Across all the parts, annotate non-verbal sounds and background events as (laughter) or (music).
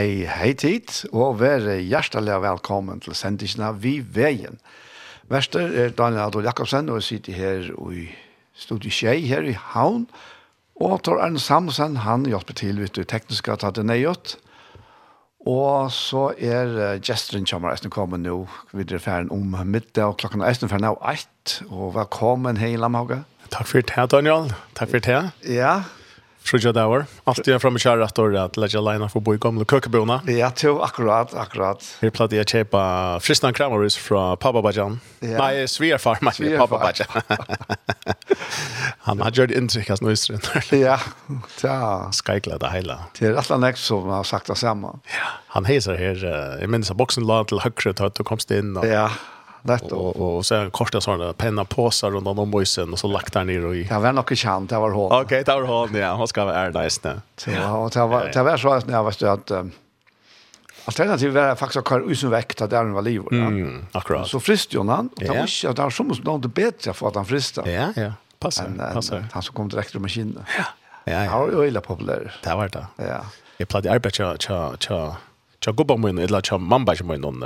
Hei, hei tid, og vær hjertelig velkommen til sendingene Vi Veien. Vester er Daniel Adol Jakobsen, og jeg sitter her i studiet Kjei her i Havn, og Tor Arne Samsen, han hjelper til, vet du, tekniske at det nøyot. Og så er uh, gesteren kommer eisen kommer nå, videre ferden om middag, og klokken er eisen ferden av eit, og velkommen hei Lamhauge. Takk for det, Daniel. Takk for det. Ja, Sjúja davar. Allt jag fram i kärra at då leina for å bo i gamle køkebona. Ja, to, akkurat, akkurat. Her plattar jeg chepa fristna kramarus fra Papa Bajan. Ja. Nei, Nej, men med Papa Bajan. (laughs) Han har gjort inntrykk as nystren. Ja, ja. Skajkla det hele. Det er alt annet som har sagt det samme. Ja, han hejsar här. Jeg minns at boksen la til høyre til at du komst inn. in. Ja, Netto. Och, och så här korta såna penna påsar runt om boysen och så lagt där ner och i. Det var nog känt, det var hål. Okej, det var hål, ja. Han ska vara ärda i. Ja, och det var, det var så att jag visste att um, alternativet var faktiskt att köra ut väck att där var liv. Ja. Mm, akkurat. Så frist ju han. Det var inte, det var som något bättre för att han fristade. Ja, ja. Passar, en, passar. Han som kom direkt ur maskinen. Ja, ja. ja. Han var ju illa populär. Det var det. Ja. Jag plattade arbete tja, tja, tja, tja gubba min, eller tja mamba tja min,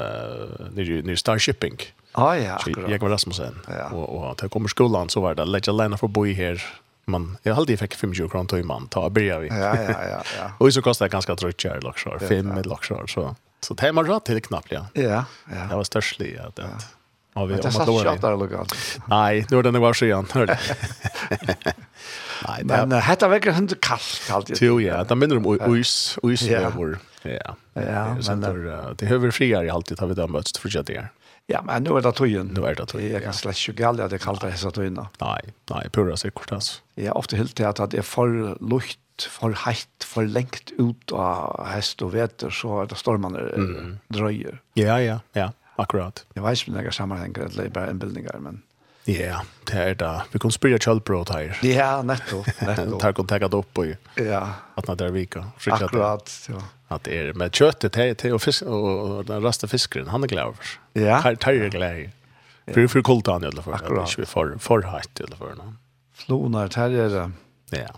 nere Star Shipping. Ah, ja, akkurat. Jeg var Rasmussen, ja. og, og til jeg kom i skolan så var det, letja lena for å bo i her, man jag hade fikk 25 kroner til man ta og börja vi. Ja ja ja ja. och så kostet det ganske ganska drygt kär fem 5 laxar så så det er man rätt til knapt, ja. Ja ja. Det var störstligt ja, det. Ja, vi men det er har mot låren. Nei, nu är den var så igen, hör du. Nei, men uh, hetta vekker hundur kallt, kallt. Jo, ja, det minner om uis, uis ja. vår. Ja, ja men det høver friar i alltid har vi da møtst for kjøtt her. Ja, men nu er det tøyen. Nu er det tøyen, Jeg kan slett ikke galt at det kallt hessa tøyene. Nei, nei, pura sikkert, altså. Jeg har ofte helt til at det er for lukt, for heit, for lengt ut av hest og veter, så er det stormene mm. drøyer. Ja, ja, ja, akkurat. Jeg vet ikke om det er sammenhenger, eller bare innbildninger, men... Ja, det er det. Vi kan spyrja kjølbrot her. Ja, nettopp. nettopp. (laughs) Tar det opp og ja. at det er vika. Akkurat, ja. At det er med kjøttet til, til og, fisk, og, den raste fiskeren, han er glad over. Ja. Tar, tar er glad i. Fyrir fyrir kulta han i alle fall. Akkurat. Ikke for, for hatt i alle fall. Flonar, her er det. Ja.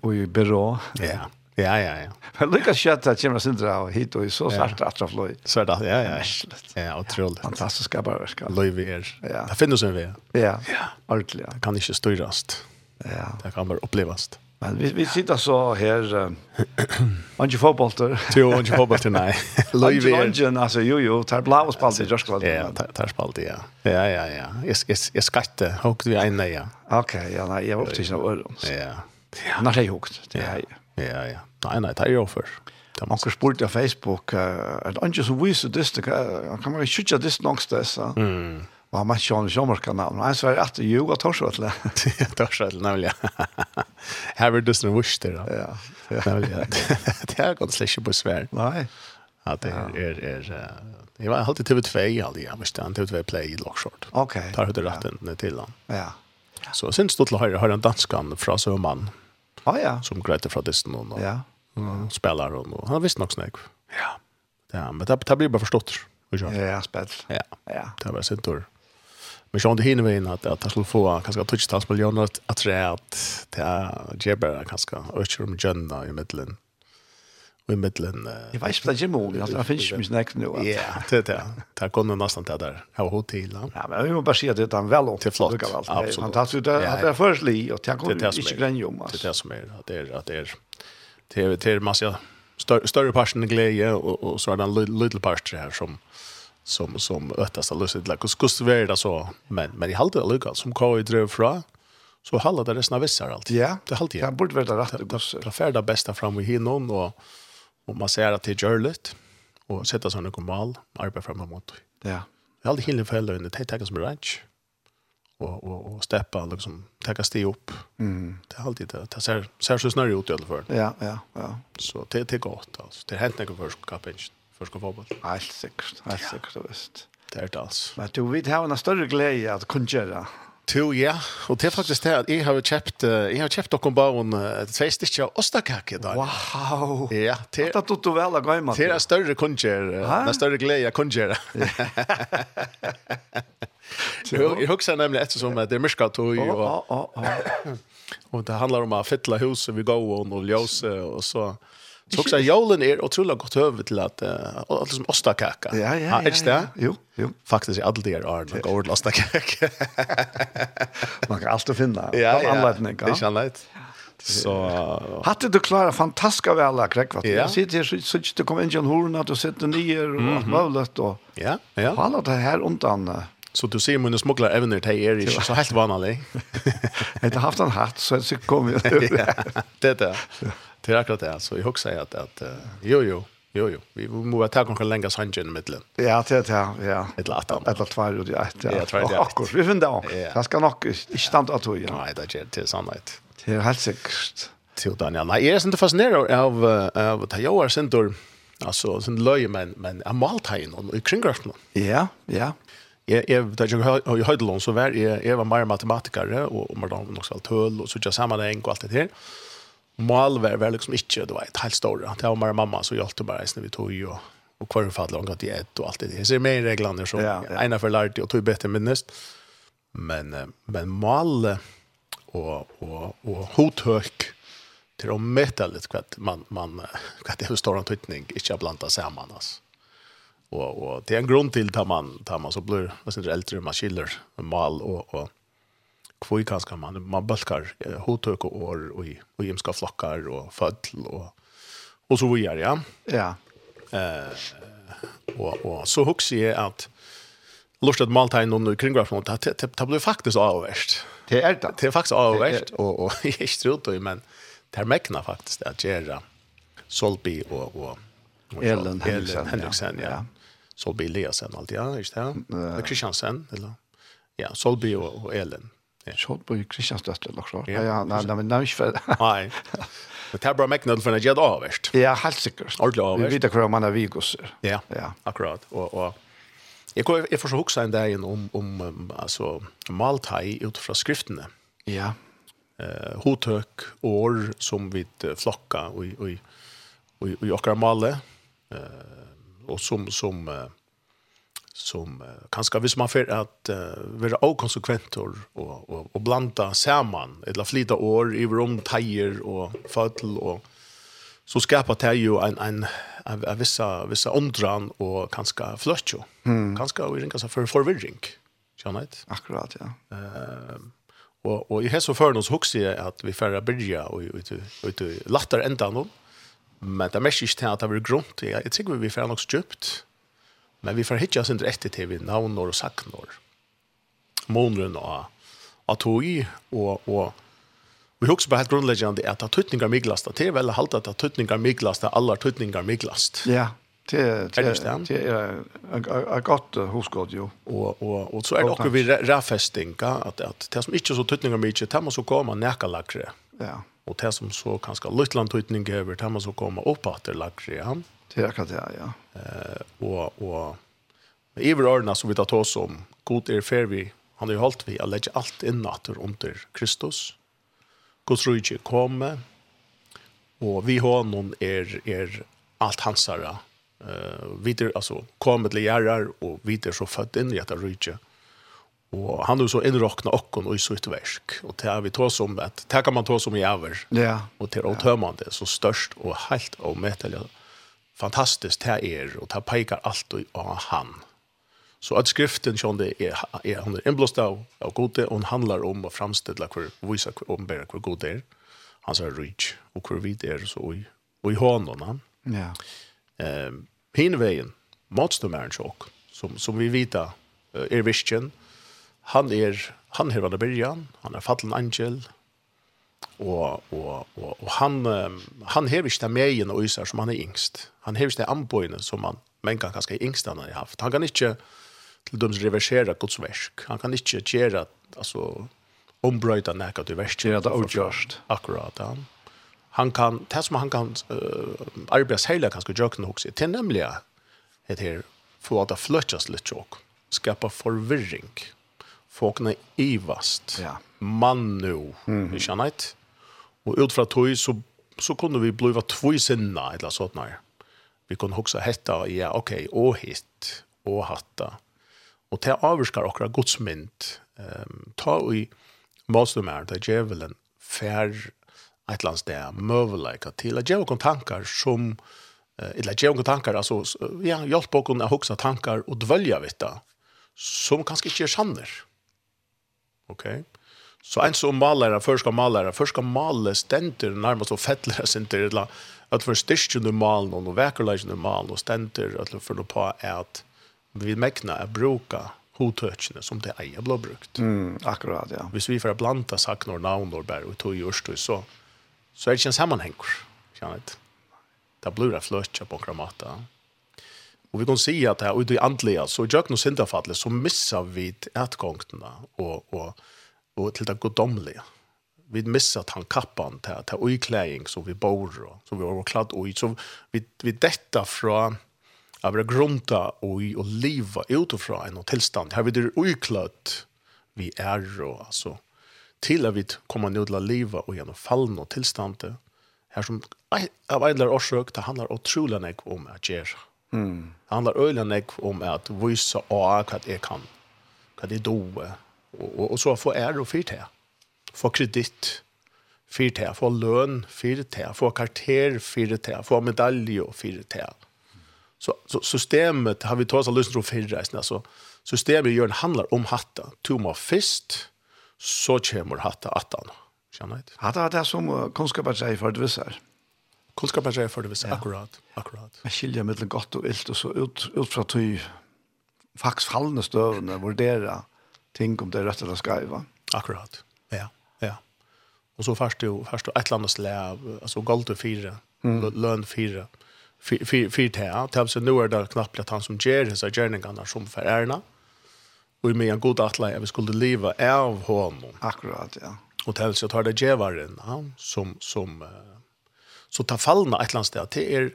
Og i byrå. Ja. Ja, ja, ja. Men lukka kjøtt at kommer sindra og hit og så sart at av fløy. Så det, ja, ja. Merslet. Ja, utrolig. Fantastisk arbeidverk. Løy vi er. Ja. Det finnes en vi. Ja, ordentlig. ja. Det kan ikke styrast. Ja. Det kan bare opplevast. Men vi, vi sitter så her, ikke fotbollter. Jo, ikke fotbollter, nei. Løy (laughs) vi er. Ikke, altså, jo, jo, tar blå og spalte i Jørskvald. Ja, tar, tar spalte, ja. Ja, ja, ja. Jeg, jeg, jeg skatte, hokte vi ene, ja. Ok, ja, nei, jeg var opptidig av øren. Ja. Ja. Nei, det er hokt, det er jeg. Ja, ja. Nei, nei, det er jo for. Man kan spurt av Facebook, er det ikke som viser det, kan man ikke kjøre det noen sted, så. Mm. Og han møtte Sjøen Sjømarkanal, men han sverre at det jo var Torsvettle. Torsvettle, nemlig. (laughs) Her vil du som viste til, da. Ja. Nemlig, ja. (laughs) det er godt slik ikke på svær. Nei. Ja, det er, er, jeg var alltid TV2, aldri, jeg møtte han TV2 Play i Lockshort. Ok. Tar høyde retten til han. Ja. Så synes du til å høre, høre en danskan fra Sømann, ah, ja. som grejte fra disten og, ja. mm. spiller hon. Og han visste nok snakk. Ja. ja, men det, det blir bare forstått. Ja, ja, spett. Ja. ja, det var sin tur. Men sånn det hinner vi inn at, at jeg skulle få kanskje tøttetals millioner at tre at det er bare kanskje økker om jønna i middelen i mittlen. Uh, jag vet inte vad Jim Oli, han finns ju snacks nu. Ja, det det. Där kom nog nästan där där. Jag var hotell. Ja, men jag vill bara säga det han väl Det till flott. Absolut. Fantastiskt. Det är först li och jag kom inte grann om. Det är som är att det är att det är det det är massa större passion glädje och och så är det en liten part här som som som öttast alltså det like kus vara så men men i halde lucka som kvar i dröv fra så halda det resten av vissar alltid. Ja, det halde jag. Det borde vara rätt. Det färda bästa fram i hinnon och og man ser at det gör lite och sätta såna komal arbeta fram mot. Ja. Jag hade hinner fälla under det er som er ranch. og, og, og steppa liksom tenker sti opp. Mm. Det er alltid det Det ser ser så snarere ut i alle fall. Ja, ja, ja. Så det det er godt, altså. Det hänt något för først för ska fotboll. sikkert, helt sikkert, säkert visst. Det er det altså. Men du vet har en større glede at kunne gjøre to, ja. Og det er faktisk det at jeg har kjøpt, jeg har kjøpt noen bare en tve stykker av ostakake da. Wow! Ja, det er... Det du vel av gøyma. Det er større kunnskjer, det er større glede av kunnskjer. Jeg husker nemlig ettersom at det er mørkert og... Og, og, og. og det handler om å fytle huset vi går og noe ljøse, og så... Så också julen är otroligt gott över till att uh, allt ostakaka. Ja, ja, ja. Är det? Jo, jo. Faktiskt är allt det är en god ostakaka. Man kan alltid finna ja, ja. anledning. Ja. Det är anledning. Så hade du klara fantastiska väl vad Ja. Jag sitter så så det kommer in i en horn att du sitter ner och allt möjligt och. Ja, ja. Alla det här undan. Så du ser mina smugglar evner till er är så helt vanligt. Jag (laughs) har haft en hatt så så kom jag. Det där. Det är akkurat det. Så jag säga att att jo jo jo jo vi måste ta kanske längre sanjen mitten. Ja, det ja, ja. Ett lätt att ett två ju ett. Ja, två och ett. Vi finner då. Det ska nog inte stanna att ju. Nej, det är till sannhet. Det är helt säkert. Till Daniel. Nej, är inte fascinerad av av att jag är sentor. Alltså sen löj men men amaltain och i kringgraften. Ja, ja jag jag da jeg har höjd lån så var jeg jeg var mer matematiker och och mer nok också tøll og och så jag samma en och allt det her. Mål var väl liksom inte det var ett helt stort. Det var mer mamma så hjälpte bara när vi tog ju och och kvar fall långt i ett och allt det. Jag ser mer reglene så ja, ja. ena för lärt och tog bedre minst. Men men mål och och och hotøk till att møte litt kvätt man man kvätt det har stor antydning inte blanda sammen altså og og det er en grund till att man tar man så blir vad sin äldre man skiller mal och och kvoi kanskje man man baskar hotøk och år och i og hemska flokkar och födl och och så vidare ja. Ja. Eh og och så hooks är att lust at malta in under kring graf mot det det blir faktiskt avvärst. Det är det. Det är faktiskt avvärst och och (laughs) jag tror då men det mäknar faktiskt att göra Solby och och Ellen Henriksen ja. Solby Eliasen alltid, ja, ikke det? Uh, Kristiansen, eller? Ja, Solby og, og Elin. Ja. Solby Kristiansdøtter, eller klart. Ja, ja, nei, nei, men nei, ikke for (laughs) Nei. Men det er bare mekknad for en gjedd avverst. Ja, helt sikkert. Ordentlig avverst. Vi vet hva man er vigosser. Ja, ja, akkurat. Og, og Jeg, går, jeg får så huksa en dag om, om um, altså, maltai ut fra skriftene. Ja. Eh, hotøk, år som vi flokka og i, i, og, i okkar male. Eh, og som, som eh, som uh, kanskje hvis man får at uh, være avkonsekventor og, og, og blanda sammen, eller flyta år i rom, teier og fødsel, og så skapar det jo en, en, en, en vissa, vissa åndran og kanskje fløtjo. Mm. Kanskje og ringa seg for forvirring. Skjønner jeg? Akkurat, ja. Uh, og, og i hese og føren så hukser jeg at vi får byrja og ut i latter enda noen, men det er mest ikke til at det blir grunt. Jeg, jeg tror vi får nok så djupt, Men vi får hitta oss inte rätt till vi navnor och saknor. Månren och att tog och, och vi har också bara helt grundläggande att att tutningar miglast. Det är väl halt att att tutningar miglast, alla tutningar miglast. Ja, det är det är ett gott huskod jo. Och och och så är det också vi rafestinga att att det som inte så tutningar mycket, det måste så komma näkalagre. Ja. Och det som så kanske Lutland tutning över, det måste så komma uppåt det lagre. Ja. Mm Det är akkurat det, ja. Og, og med i överordna som vi tar oss om, god är fer vi, han har jo holdt vi att lägga allt innatter under Kristus. Guds rike kommer, och vi har någon er alt allt hansara. Eh, vi er alltså kommer til gärrar och vi er så født inn i etter rydde. Och han har så inrockna och och i sitt verk. Och det har vi tås om, att det kan man tås om i over. Ja. Och det är det, så störst och helt omätliga fantastiskt det er, och ta peikar allt av han. Så att skriften som det är är han är inblåst av, av gode, og handlar om att framstille hver, vise hver åpenbære hur god er, Han sa rich, och hur vid er så i, og i honom. Ja. Um, Hinveien, matstummeren chock som, som vi vita er vision. han är han er vad det han är fallen angel, og og og og han han hever ikke det med i og især som han er yngst. Han hever ikke det som han men kan kanskje yngst han har haft. Han kan ikke til døms reversere Guds versk. Han kan ikke gjøre altså ombrøyta nekka til versk. Gjøre det utgjørst. Akkurat, ja. Han kan, det som han kan uh, arbeide særlig ganske jøkken hos seg, til nemlig det her, få at det fløtjes litt jøk, skapa forvirring, få kunne ivast, ja. mann nå, mm -hmm. ikke annet, Og ut fra tog så så kunde vi bliva två sinna eller sånt när. Vi kunne också hetta ja okej og och hit och hatta. Og til avskar okra godsmynd. Ehm um, ta i målstumär där djävulen fär ett lands där mövelika till att jag tankar som eller jag tankar alltså ja hjelp på kunna huxa tankar och dvälja vita som kanske inte är sanner. Okej. Så en som maler, først skal maler, først skal male stenter, nærmest og fettler (laughs) stenter, eller at for styrstjen du malen, og vekerleisen du malen, og stenter, at for noe på at vi mekna er bruka hotøkene som det eier blå brukt. Mm, akkurat, ja. Hvis vi får blanda sakner, navnor, bær, og tog i så, så er det ikke en sammenhenger, kjenner jeg. Det blir det fløtja på en måte. Og vi kan si at det er ute i andliga, så i jøkken og syndafallet, så missar vi etgångtene, og, og og til det godomlige. Vi missar han kappan til, til utklädning som vi bor og som vi har kladd ui. så vi vi detta fra av det grunta ui og liva utifra en tilstand. Her vi det utklätt vi er og altså til at vi kommer nu att og gjennom fallen og tillståndet her som av en eller årsøk det handler utrolig mycket om att gjøre. Mm. Det handlar ölen om att visa och att jag kan. Kan det då Og, og, og så få ære og fyrt her. Få kredit, fyrt her. Få løn fyrt her. Få karter, fyrt her. Få medalje og fyrt her. Så, så systemet har vi tagit oss lyst om fyrreisen. Alltså, systemet gör, handlar om hatta. Tuma fyrst, så kommer hatta attan. Känner jag inte? Hatta är det som kunskapen seg for det visar. Kunskapen säger för det visar, ja. akkurat. akkurat. Jeg skiljer mellan godt og ilt, og så ut, ut fra att faktisk fallende støvende, vurdera ting om det rätta eller skaiva. Akkurat. Ja, ja. Och så först ju först du ett landas läv alltså gold och fyra, mm. lön fyra. Fyrt här, tills nu är det knappt att han som ger dessa gärningarna som för ärna. Och med en god atla vi skulle leva av honom. Akkurat, ja. Och tills jag tar det gevaren ja, som som så tar fallna ett lands sted. till er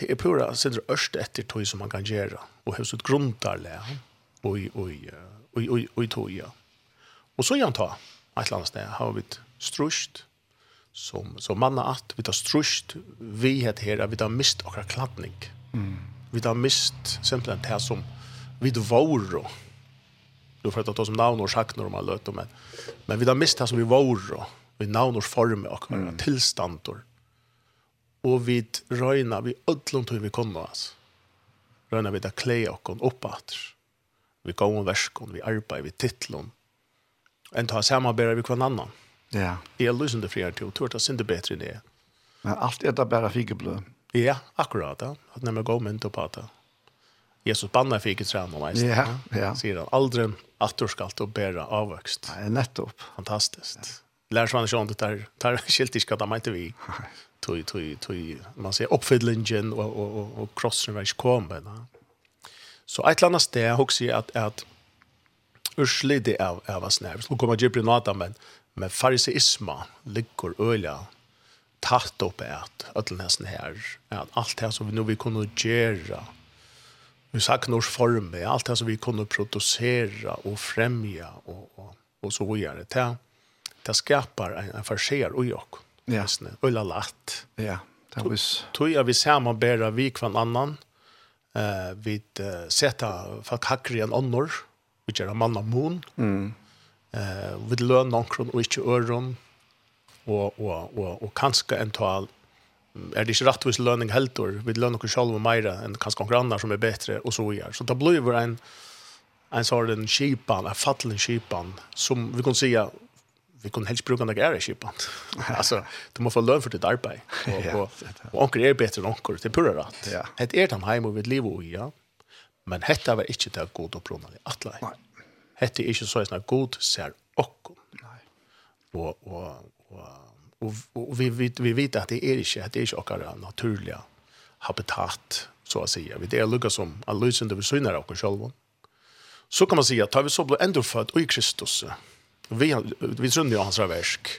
det är pura sidder örst efter tog som man kan göra och hur så grundar det och och i toja. Och så jag ta, ett eller sted, har vi strust, som, som manna att vi tar strust, vi heter här vi tar mist och kladning. Mm. Vi tar mist, simpelthen, det som vi våro då för att ta som navn og sjakner om löt men, men vi tar mist det som vi våro, vi navn och form och mm. tilstandor. Og vi røyna, vi ødlom tog vi kommer oss. Røyna vi da klei okkon oppatter. Mm vi går om verskon, vi arbeid, vi titlon, enn ta samarbeid vi kvann annan. Ja. Jeg er lusende frier til, og det er sinde bedre enn det. Men alt er det bare figeblø. Ja, akkurat, ja. At når vi går med på det. Jesus bannar fick ett träna mig. Ja, ja. Säger han aldrig att du ska ta bära avväxt. Nej, nettopp. Fantastiskt. Ja. Lär sig han inte där där skilt ska ta mig inte vi. Tui tui tui man ser uppfyllningen och och och crossen vars kommer. Så et eller annet sted husker att at, at det er, er var snær. Så kommer jeg til å men, men fariseisme ligger øyla tatt opp at ødelnessen her, at alt det som vi nå vi kunne gjøre, vi sagt norsk form, alt det som vi kunne produsere og fremja og, og, og så vidare det, det skapar en, en farser i oss. Ja. Øyla latt. Ja, det var... Tøy er vi sammen bedre vi kvann annan, eh vi sätta folk hackar en annor which är en man av moon mm. Eh vi lön någon och inte öron och och och och kanske en tal är det inte rättvis löning helt då vi lön och själva mera än kanske konkurrenter som är bättre och så gör så det blir en en sån den skipan en fallen skipan som vi kan säga vi kan helst bruka några ära skipan. (laughs) alltså, du måste få lön för ditt arbete. Och, och, och onker är bättre än onker, det är pura rätt. Ja. Det är de hem och vid liv och ja. Men detta var inte det god och plånade att lära. Detta är inte så att god ser och. og, och, och, och, og vi, vi, vi vet att det är ikke, det är inte våra naturliga habitat, så att säga. Vi det er lukket som analysen lysende vi synar av oss. Så kan man si att tar vi så blir ändå född i Kristus, vi, vi trunde jo hans versk.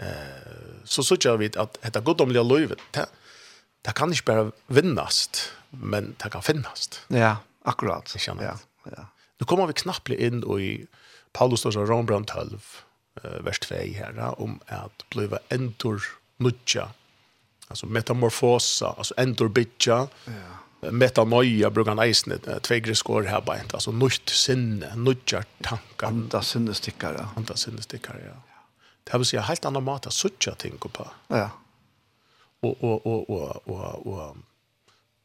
Eh, så sørger vi at dette goddomlige løyvet, det, det kan ikke bare vinnast, men det kan finnast. Ja, akkurat. Jeg kjenner ja, ja. Nu kommer vi knappt inn i Paulus og Rombrand 12, vers 2 her, om at bliva endur nudja, altså metamorfosa, altså endur bitja, ja metanoia brukar brukar eisne tvei griskår her beint, altså nøyt sinne, nøytjar tankar. Anda sinnestikkar, ja. Anda sinnestikkar, ja. Det vil si en helt annan mat å suttja ting på. Ja. Og, og, og, og, og, og,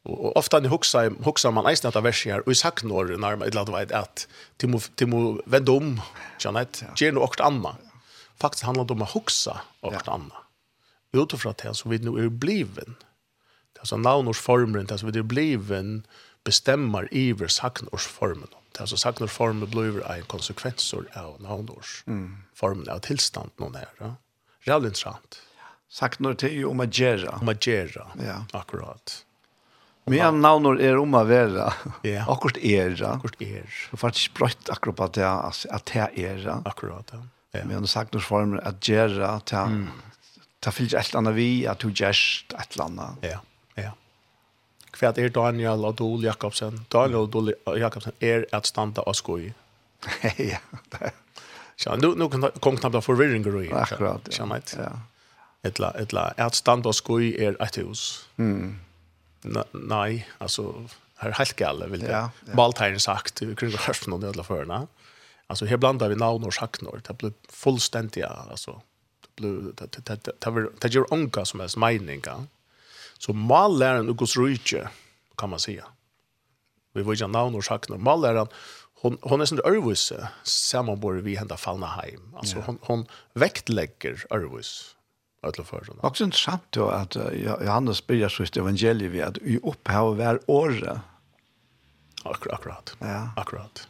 og, ofta ni huxa huxa man eisne etter versen her, og i saknår nærmere man lat veit at timo må, de må vende om, Janet ger noe åkt anna. Faktisk handlar det om å hugsa åkt anna. Utifrån det så vi nu er bliven. Ja Alltså navnorsformen, alltså det blev en bestämmer formen. Det Alltså saknorsformen blir en konsekvenser av navnorsformen, av tillstånd någon där Ja? Reellt intressant. det till ju om att göra. Om att göra, ja. akkurat. Men jag navnor är om att vara. Ja. (laughs) Akkurat är. Akkurat är. Det var inte brött akkurat att det är. Akkurat, ja. Ja. Men saknor former att göra, ta, det ta fyllt ett annat vi, att du gärst ett annat. Ja. Ja. Hva er Daniel og Dol Jakobsen? Daniel og Dol Jakobsen er at standa og skoj. (laughs) ja, det er. Nu nu kan kom knappt för reading room. Akkurat. Ja. Right. Ja. Etla etla at standa og skoj er ett hus. Mm. Nei, alltså här helt galet vill det. Ja, ja. Baltaren sagt, vi kunde höra någon ödla förna. Alltså här blandar vi namn och saknor, Det blir fullständiga alltså det blir det det det gör onka som helst meninga. Så mallären och Guds rike kan man säga. Vi vill ju namn och saknar mallären hon hon är sån örvus sammanbor vi hända fallna hem. Alltså hon hon vektlägger örvus alla för såna. Också intressant då att Johannes börjar sitt evangelium vi att i upphav var året. Akkurat. Ja. Akkurat.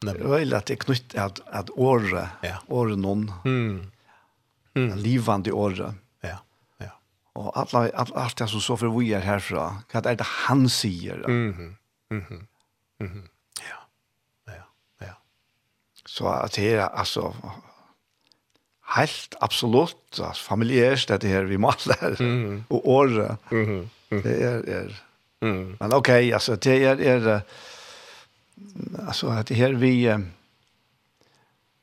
Nej. Det är lätt att knyta att att året, ja. året någon. Mm. Mm. Livande året og alla allt det som så för vi er härifrån hva er det han säger mhm mhm mhm ja ja ja så at det er, alltså helt absolut altså, familiært, det här vi maler, mm. och år mhm det er, er. Mm. Men okej, alltså det är är alltså att det här vi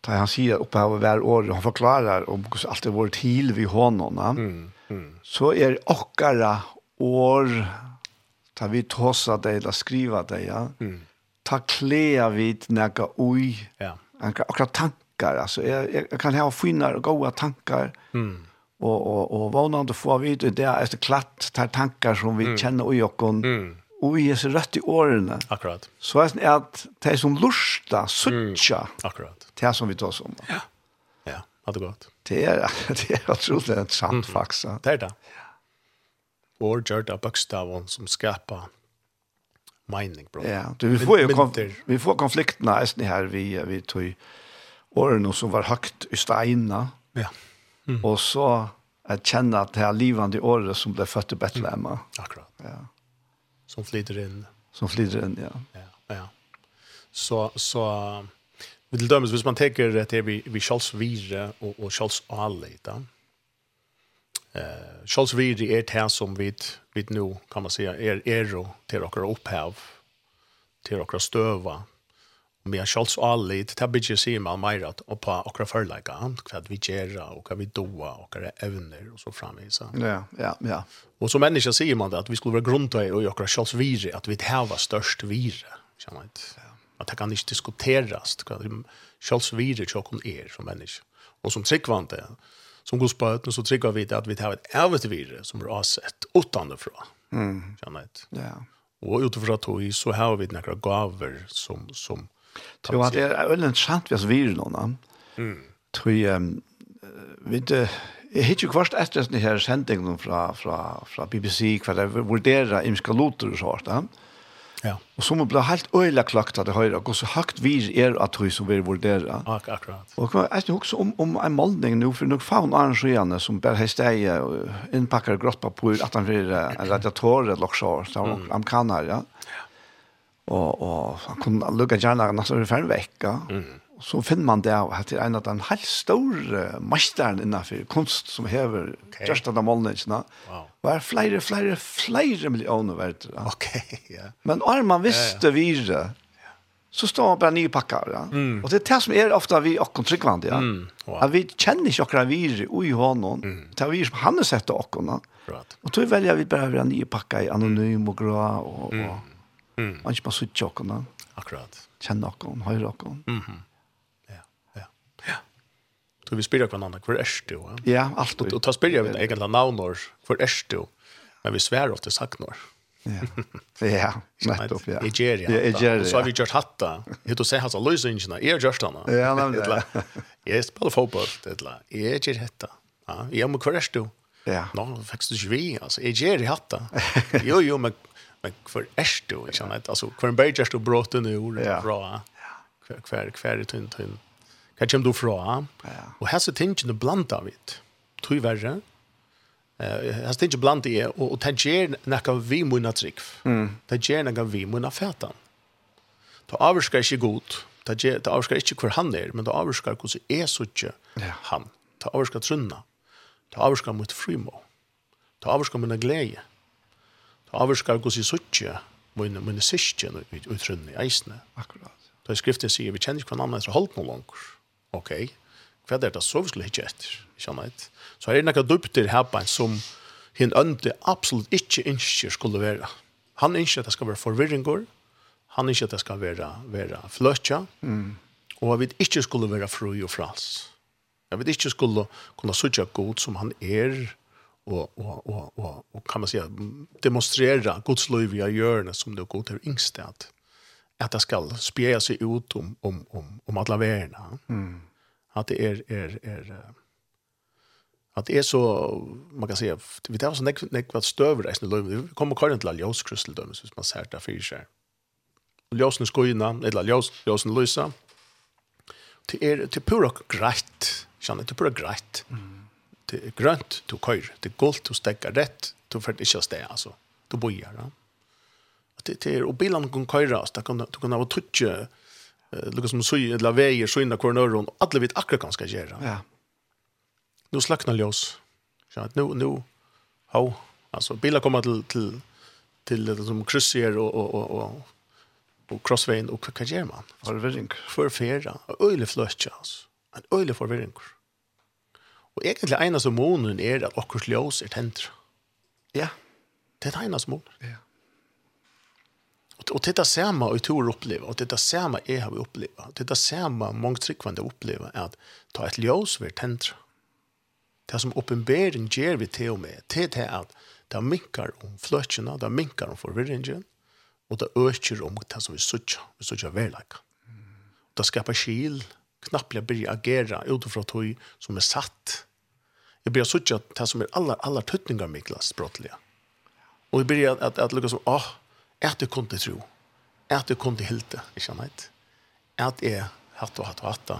tar han säger uppe över hver år han förklarar om hur allt det vårt hil vi honom. Mm. Mm. Så er okkara år ta vi tossa det eller skriva det, ja. Mm. Ta klea vid näka oj. Ja. Anka okkara tankar, alltså jag, jag kan ha finnar och goda tankar. Mm. Och och och vånande få vi det där efter klatt tar tankar som vi mm. känner och jag. Mm. Och vi så rätt i åren. Akkurat. Så är det att det som lusta, sucha. Mm. Akkurat. Det som vi tar som. Ja. Ha det (laughs) godt. Det er, det er otroligt sant mm. Det er det. Vår gjør det bøkstaven som skapar mening, bro. Ja, du, vi får jo konf vi får konfliktene nästan här vi vi tog årene som var högt i steina. Ja. Mm. Och så att känna at det här livande året som ble fött i Bethlehem. Mm. Akkurat. Ja. Som flyter in. Som flyter in, ja. Ja, ja. Så så Vi til dømes, hvis man tänker det är vi, vi Charles Vire og, og Charles Ali, då. Eh, uh, Charles Vire er det som vi, vi nu kan man säga er ero dere opphav til dere støva. Og vi har Charles Ali, det här bygger sier man mer at och på åkra förlägga, vad vi gjør, og hva vi doa og hva evner og så framvis. Ja, ja, ja. Og som människa säger man det att vi skulle vara grundare och åkra Charles Vire, att vi har här störst Vire. Känner man inte at det kan ikke diskuteres hva det kjølsvirer tjokken er som menneske. Og som tryggvante, som går på så trygger vi det at vi tar et ævet virre som er avsett fra Mm. Kjenner. Ja. Og utenfor at vi så har vi noen gaver som... som Jo, at det er veldig sant vi har noen. Mm. Tror jeg... Vi Jeg hitt jo kvart etter denne her sendingen fra, fra, fra BBC, hva det vurderer imska loter og sånt. Ja? Ja. Og så må bli helt öjla klakt det høyre, og så høyt vi er at vi som vi värderar. Ak akkurat. Og jeg vet også om om en målning nu för nog fan arrangerande som bare har steg og innpakker grått på at han blir en radiator eller så så am kanar ja. Og, og han kunde lucka gärna när så ungefär en vecka. Mm så finner man det at det er en av den helt store masteren innenfor kunst som hever okay. just av målningene. Wow. Og er flere, flere, flere millioner verdt. Ja. Ok, (laughs) ja. Men om man visste ja, ja. videre, så står man bare nye pakker. Ja. Mm. Og det er det som er ofte vi og tryggvand, ja. Mm. Wow. At vi kjenner ikke akkurat videre ui hånden, mm. det er vi som han har sett akkurat. Right. Og så velger vi bare å være nye pakker i anonym og grå, og, og, og, mm. og ikke bare sitte akkurat. Akkurat. Kjenne akkurat, høyre akkurat. Mm -hmm. Så vi spyrir hverandre, hvor er du? Ja, alt. Og ta spyrir vi egentlig navnår, hvor er du? Men vi sver ofte saknar. Ja. Ja, (laughs) nettopp, ja. Egeria. Ja, Egeria. Så har vi gjort hatta. Hitt och säga hans jeg Jag görs den. Ja, nämligen. Jag spelar fotboll. Jag gjør hatta. Ja, jag må er du. Ja. Nå, faktiskt du ikke vi. Alltså, jag gör hatta. Jo, jo, men men kvar är du? Alltså, kvar en bergärst och bråten under ordet. Bra. Kvar, kvar, kvar i tunt, tunt. Hva kommer du fra? Ja. Og hese tingene blanda vidt. Tog verre. Uh, hese tingene blanda i, og, og det gjør nekka vi munna trygg. Mm. Det gjør nekka vi munna fætan. Det avskar ikke god. Det, gjør, det avskar ikke hvor han er, men det avskar hvordan er suttje ja. han. Det avskar trunna. Det avskar mot frimo. Det avskar mine glede. Det avskar hvordan er munna munna mine, mine syskjen ut, ut, ut, ut, ut, ut, ut, ut, ut, ut, ut, ut, ut, ut, ut, ok, hva er det så vi skulle hitje etter? Kjenne et. Så her er noen dupter herbein som hinn ønte absolutt ikke ønsker skulle være. Han ønsker at det skal være forvirringer, han ønsker at det skal være, være fløtja, mm. og at vi ikke skulle være fru og frals. Jeg vet ikke skulle kunne søtja god som han er, og, og, og, og, og kan man säga, demonstrera Guds liv i hjørne som det er god til yngste at att det skal spela sig ut om om om om alla värna. Mm. Att det är är är att det är så man kan säga vi tar så näck näck vad stöver resten löv vi kommer kallt til Ljós Kristel hvis man ser där för sig. Ljósn skoina eller ljós ljósn lysa. Det är till pura grätt. det till pura grätt. Mm. Det er grönt, du køyr, det er gult, du stekker rätt, du får ikke köra det alltså. Du bojar. Ja. Mm det det och bilene kan köras det kan du kan ha trutje lukar som søy, eller väger så inna kornöron og alle vet akkurat ganska gjøre. Ja. Nu slacknar ljus. Så att nu nu ha alltså bilar kommer till till till det som kryssier och och och och och crossvägen och vad gör man? Förvirring. Förfärra. Öle flötcha alltså. En öle förvirring. Och egentligen ena som månen är att akkurat ljus är tänt. Ja. Det är ena som månen. Ja och titta samma och tur uppleva och titta samma är har vi uppleva. Titta samma många tryckvande uppleva är att ta ett ljus vid täntra. Det som uppenbären ger vi till och med det att det minkar om flötterna, det minkar om förvirringen och det ökar om det som vi söker, vi söker verkligen. Det skapar skil, knappliga börja agera utifrån tog som är satt. Jag börjar söka det som är alla, alla tuttningar Miklas brottliga. Och jeg blir att, att, at lycka som, åh, oh, at jeg kunne tro, at jeg kunne hilte, ikke sant? at jeg hatt og hatt og hatt,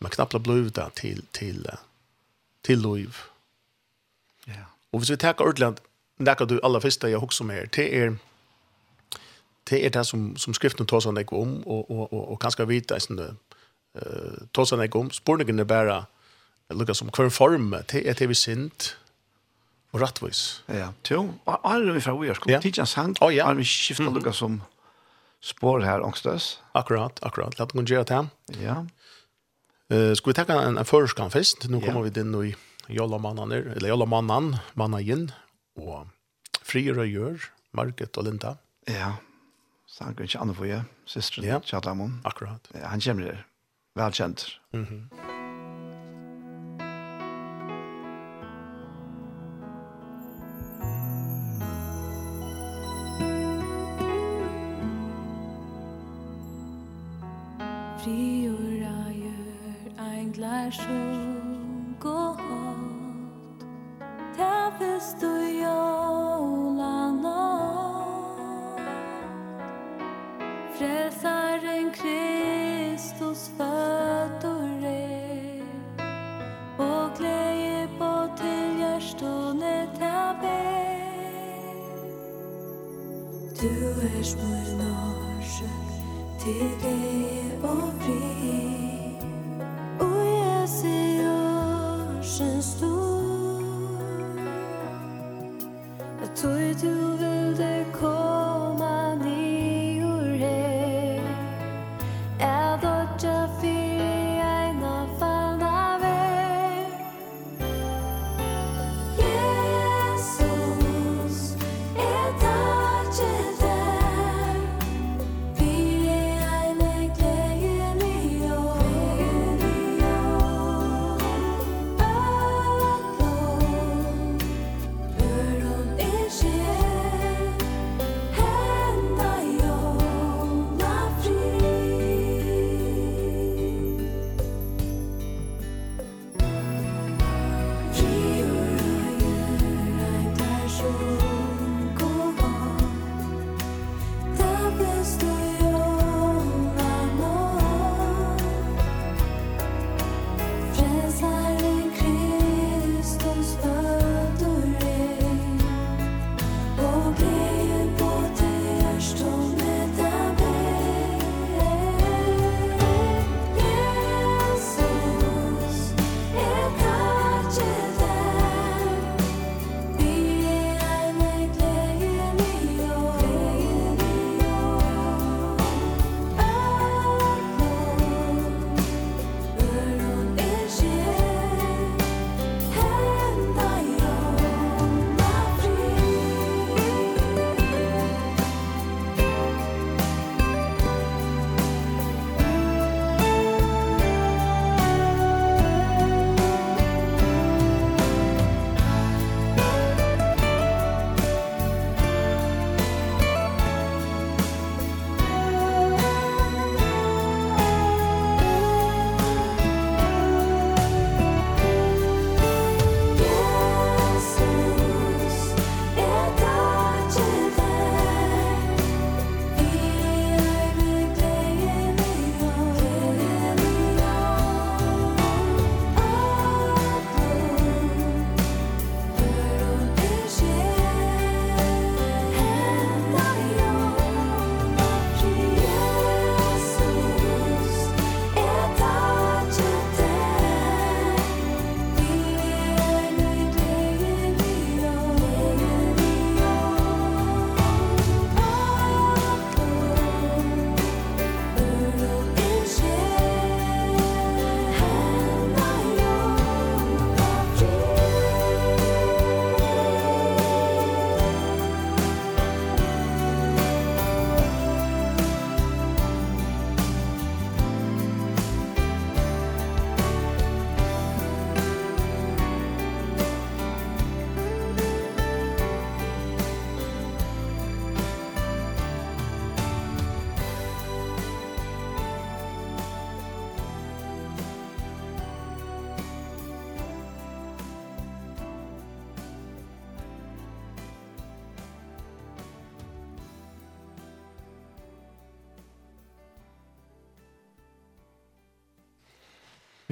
men knappt ble det til, til, til liv. Ja. Og hvis vi tar ordentlig, det er du aller første jeg husker med, det er, det er det som, som skriften tar seg om, og, og, og, og kanskje vite, sånn det, uh, tar seg om, spørningen er bare, lukka som hver form, det er det vi sint, og rattvis. Ja, jo. Arre vi fra vi Ujarsko. Ja. Tidjan sang, oh, ja. arre vi skifta mm lukka som spår her, angstøs. Akkurat, akkurat. La oss gjøre det Ja. Uh, skal vi takke en, en førskan først? Nå kommer vi inn i Jollamannen, eller Jollamannen, Mannagen, og Frier og Gjør, Market og Linda. Ja, sang ikke andre for jeg, søstren, ja. Kjallamon. Akkurat. Ja, han kommer der, velkjent. Mhm. Mm. Frälsaren Kristus född och red Och glädje på till hjärstonet jag ber Du är min norsk till glädje och fri. Och jag ser orsen stor Jag tror du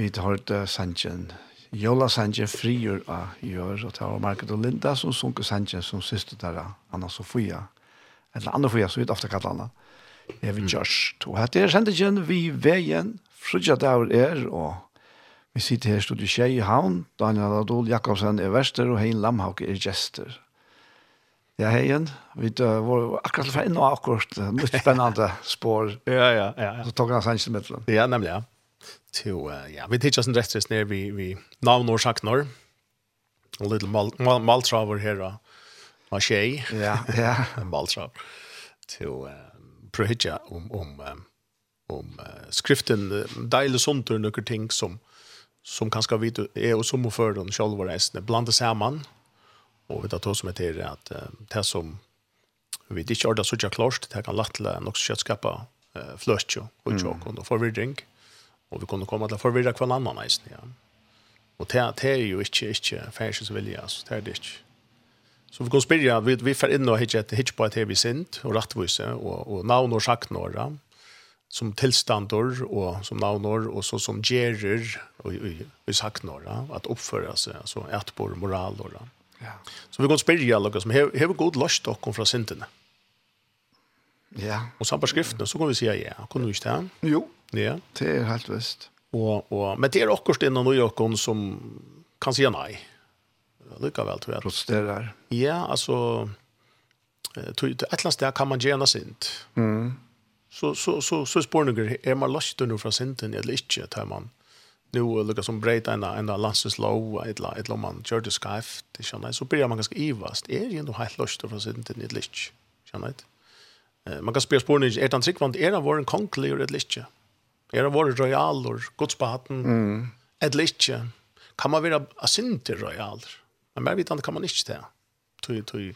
Vi har hørt Sanchen, Jola Sanchen frigjør av gjør, og det var Market og Linda som sunker Sanchen som syster der, Anna Sofia, eller Anna Sofia, som vi ofte kallet Anna, er vi kjørst. Og hette er Sanchen vi veien, frutja der er, og vi sitter her i studiet Kjei i Havn, Daniel Adol Jakobsen er verster, og Hein Lamhauk er gjester. Ja, hejen. Vi var akkurat for inn og akkurat. litt spennende spår. (laughs) ja, ja, ja. ja. Så tok han sanns i mittlen. Ja, nemlig, Ja till ja vi teacher sin rätt ned vi vi navn og saknar en little mal mal, mal travel av tjej ja ja. (laughs) En maltrav. Til till uh, prøvdja om om um, om uh, skriften uh, deile sontur noen ting som som kanskje vi er og som for den sjølve reisende blande sammen og vi tar to som heter at uh, det som vi ikke har det så klart det kan lagt til nok skjøttskapet uh, fløst jo og tjåk og forvirring. Og vi kunne komme til å forvirre hver annan eisen, ja. Og det, det er jo ikke, ikke färsens vilje, altså, det er det ikke. Så vi kan spyrja, vi, vi får inn og hitje et hitje på et här vi sint og rettvise, og, og navn och sjaktnåra som tilstander, og som navnor og så som gjerer, og, och, och, och sjaktnåra att uppföra sig, alltså ätbor och moral. Och, ja. Så vi kan spyrja något som har god lust och kom från sinterna. Ja. Och samma skriftene, så kan vi si ja, kan du ikke det? Jo, Ja. Det er helt visst. Og, og, men det er akkurat innan og jokken som kan si nei. Lykkevel, tror jeg. Protesterer. Ja, altså, et eller annet sted kan man gjerne sint. Mm. Så, så, så, så spør noen, er man løst under fra sinten eller ikke, tar man nu lukka som breit en en landsens lov ett la man kör det skafft det så blir man ganska ivast är ju ändå helt lust för sig inte det lich känner Eh, man kan spela spår inte är det en vant är det var en konklig eller lich Er det royalor, royaler, godsbaten, mm. eller ikke? Kan man være asinter royaler? Men mer vitende kan man ikke det. Tui, tui,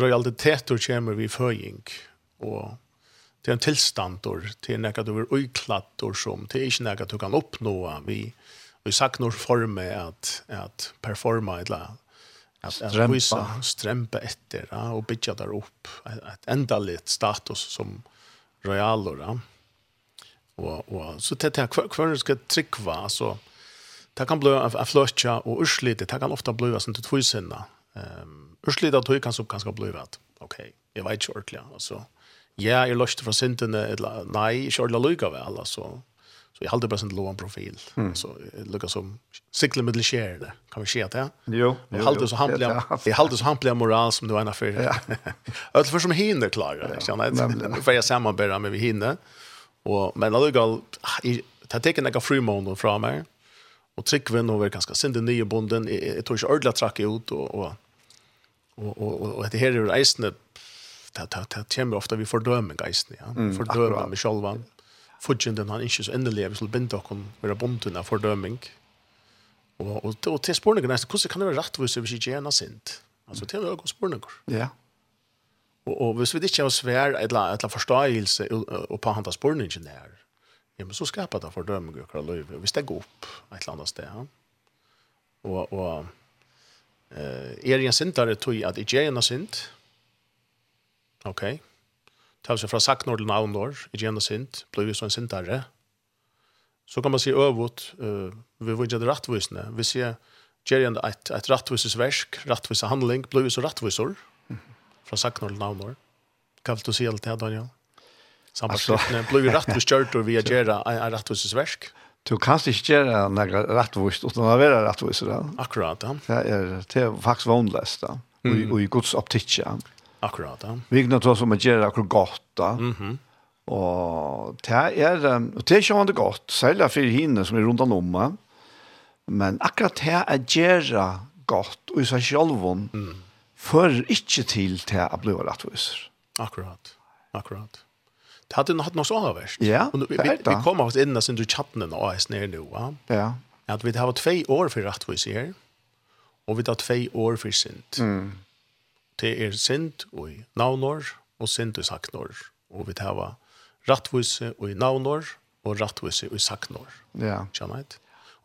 Royaliteter kommer vi føying, og det er en tilstand, og det er nekka du er uiklatt, og som det er ikke nekka du kan oppnå, vi, vi saknar forme at, at performa eller at, att att visa strempa efter ja, och der där upp ett endaligt status som royalor ja og og så det här kvar ska tryckva så det kan bli en flötcha og urslite det kan ofta bli sånt två sinna ehm urslite att kan så ganska bli rätt okej jag vet ju ordentligt altså ja jeg löste fra synden eller nej jag vel lucka så jeg halde bare sånn låg profil. Mm. så lucka som sikle middel share kan vi se det jo jeg hade så hampliga jeg hade så hampliga moral som du er en ja. (laughs) Allt för som hinner klara ja. nämligen för jag samarbeta med vi hinner Och men alltså jag tar tecken några fru månader från mig. Och tryckven och väl ganska synd den nya bonden jag tror inte ordla track ut och och och och och det här är isen det, det, det kommer ofta vi fördömer geisten ja fördömer mig själva fudgen den han inte så endelig, vi skulle binda och vara bonden av fördömning Og, og, og, till spårningen nästan hvordan kan det være rettvis hvis ikke gjerne sint? Altså, alltså till några spørninger. ja Og, og hvis vi ikke har svær eller, eller forståelse og på hans spørningen der, ja, men så skaper det fordømming og akkurat løyve. Hvis det går opp et eller annet sted. Ja. Og, og eh, er en sintere tog at ikke er en sint. Ok. Ta seg fra saknår til navnår, ikke er en sint, blir vi så en sintere. Så kan man si øvut, uh, vi vil ikke det rettvisende. Hvis jeg gjør en et, et rettvises versk, rettvise handling, blir vi så rettvisor. Mm -hmm fra Sacknor til Navnor. Hva vil du si alt det, Daniel? Sambandslittene blir vi rettvis kjørt og vi er gjerne en rettvisesversk. Du kan ikke gjøre noe rettvist, uten å være rettvist. Akkurat, ja. Det er, det er faktisk vanligst, da. Mm. Og, i Guds optikk, ja. Akkurat, ja. Vi kan ta som å gjøre akkurat godt, da. Mm -hmm. Og det er, og det er ikke vanlig godt, særlig for henne som er rundt om meg. Men akkurat det er gjøre godt, og i seg selv, mm fører ikke til til å bli rettviser. Akkurat, akkurat. Det hadde hatt noe så avverst. Ja, det er det. Vi, vi kommer også inn og synes du chatten og AS nere nå. Ja. ja. At vi har två år for rettviser, og vi har två år for synd. Mm. Det er synd og i navnår, og synd og saknår. Og vi har rettvise og i navnår, og rettvise og i saknår. Ja. Skjønner jeg?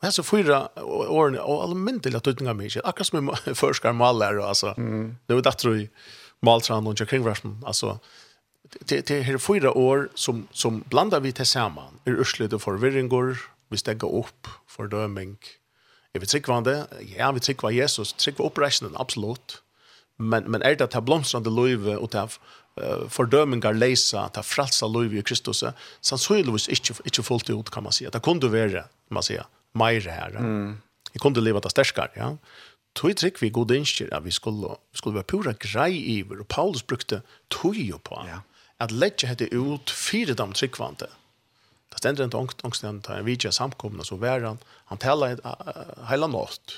Men så fyra åren och allmäntliga tutningar mig. Akkurat som (laughs) förskar och alltså. Mm. Det var det tror jag maltran och kring alltså det det här fyra år som som blandar vi tillsammans. Är urslut och förvirringar, vi stägga upp fördömning. Jag vet inte vad det ja, vi tycker var Jesus tycker uppräkningen absolut. Men men är det att blomstrande löv och ta fördömingar läsa ta frälsa löv i Kristus så så inte inte fullt ut kan man säga. Det kunde vara man säger mer här. Mm. Jag kunde leva det stärskare, ja. Tog trick vi god inskir att vi skulle skulle vara pura grej över och Paulus brukte tog ju på. Ja. Att lägga hade ut fyra dem trickvante. Det ständer inte ångst, ångst när han vidgar samkomna så var han, han talar uh, hela natt.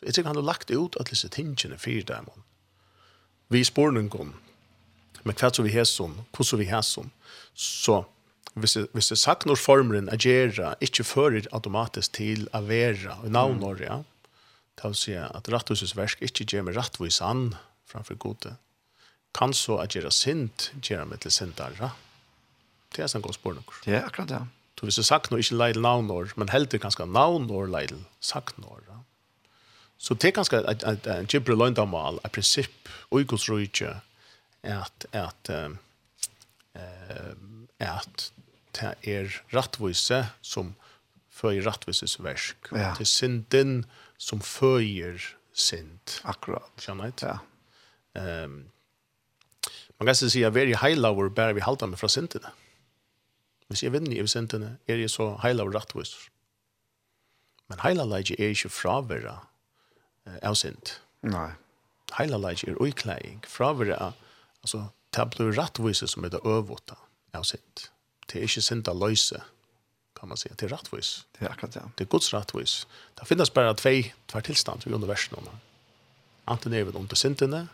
Så jag tycker han har lagt ut att lise tingene fyra dem. Vi spår någon Men kvart så vi hässon, hur så vi hässon. Så hvis det, hvis det sagt når formeren agerer, ikke fører automatisk til å være navnår, ja. Det vil si at ratthusets versk ikke gjør med rettvis an framfor gode. Kan så agera sint, gjør med til sintare. Det er sånn god spår. Det er akkurat det, ja. Så hvis det sagt noe, ikke leil navnår, men heldig kanskje navnår leil sagt noe, ja. Så det er ganske et kjipre løgndamal, et prinsipp, og i gods rujtje, at, at, um, at det er rattvise som føyer rattvises versk. Ja. Det er synden som føyer synd. Akkurat. Skjønner jeg? Ja. Um, man kan si at vi er i heilaver bare vi halter med fra syndene. Hvis jeg vinner i syndene, er jeg så heilaver rattvis. Men heilaver er ikke fravera uh, av synd. Nei. Heilaver er uiklæring. Fraværa, altså, det blir rattvise som er det øvåta av synd. Nei Det er ikke synd av løse, kan man si. Det er rettvis. Det er akkurat det. Ja. Det er gods rettvis. Det finnes bare tvei tver tilstand i grunn. Anten er vi under syndene,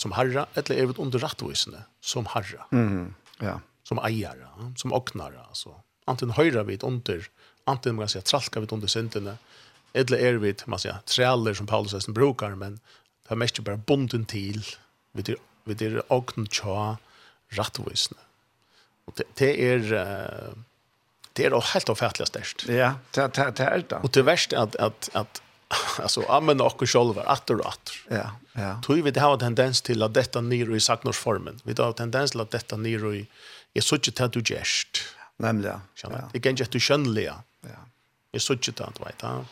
som herre, eller er vi under rettvisene, som herre. Mm, ja. Som eiere, som åknare. Altså. Anten høyre vi under, anten man kan si, tralka vi under syndene, eller er vi, man sier, trealer som Paulus hesten brukar, men det er mest bare bonden til, vi er åkn tja rettvisene Og det, det er... uh, det är helt ofattligt størst. Ja, det det det er det. Och det värsta att att att (laughs) alltså använda och själva att och att. Ja, ja. Tror vi det har en tendens till att detta ner i saknorsformen. Vi har en tendens till att detta ner i är så tjut att du gest. Nämligen. Ja. Det kan ju att du skönliga. Ja. Är så tjut att vet ja.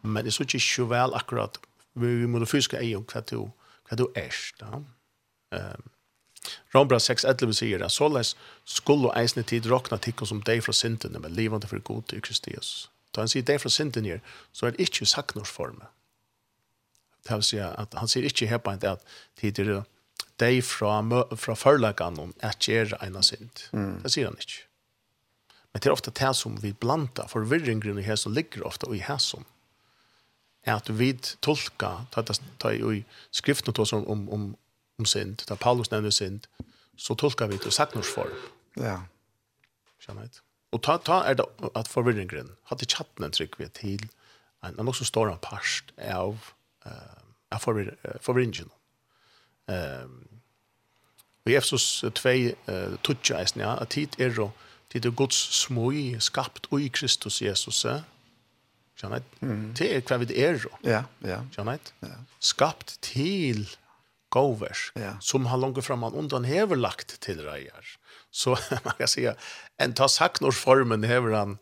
Men det är så tjut ju väl akkurat vi vi måste fiska i och kvar du kvar du är. Ehm Rombra 6.11 sier at såleis skulle eisne tid råkna tikkum som deg fra syndene, men livande for god til Kristus.» Da han sier deg fra syndene, her, så er det ikke saknorsforme. Det vil si at han sier ikke her på en at tid er deg fra, fra forlagan om at gjør en synd. Mm. Det sier han ikke. Men det er ofte det som vi blanda, forvirringen i her som ligger ofte i her som er at vi tolka ta ta ta i skriften då som om om om synd, da Paulus nevner synd, så tolkar vi det i saknorsform. Ja. Skjønner jeg Og ta, ta er det at forvirringen hadde en trykk vi til en, en også stor part av, uh, av forvir, uh, forvirringen. Um, og i Efsos 2 uh, tutja eisen, ja, at tid er jo, tid er Guds smøy skapt ui Kristus Jesus, kjenner jeg, mm. det er hva vi er. jo. Ja, ja. Skjønner jeg, ja. skapt til gåvers ja. som han långt fram han undan hever lagt till rejer. Så (laughs) man kan säga en ta formen hever han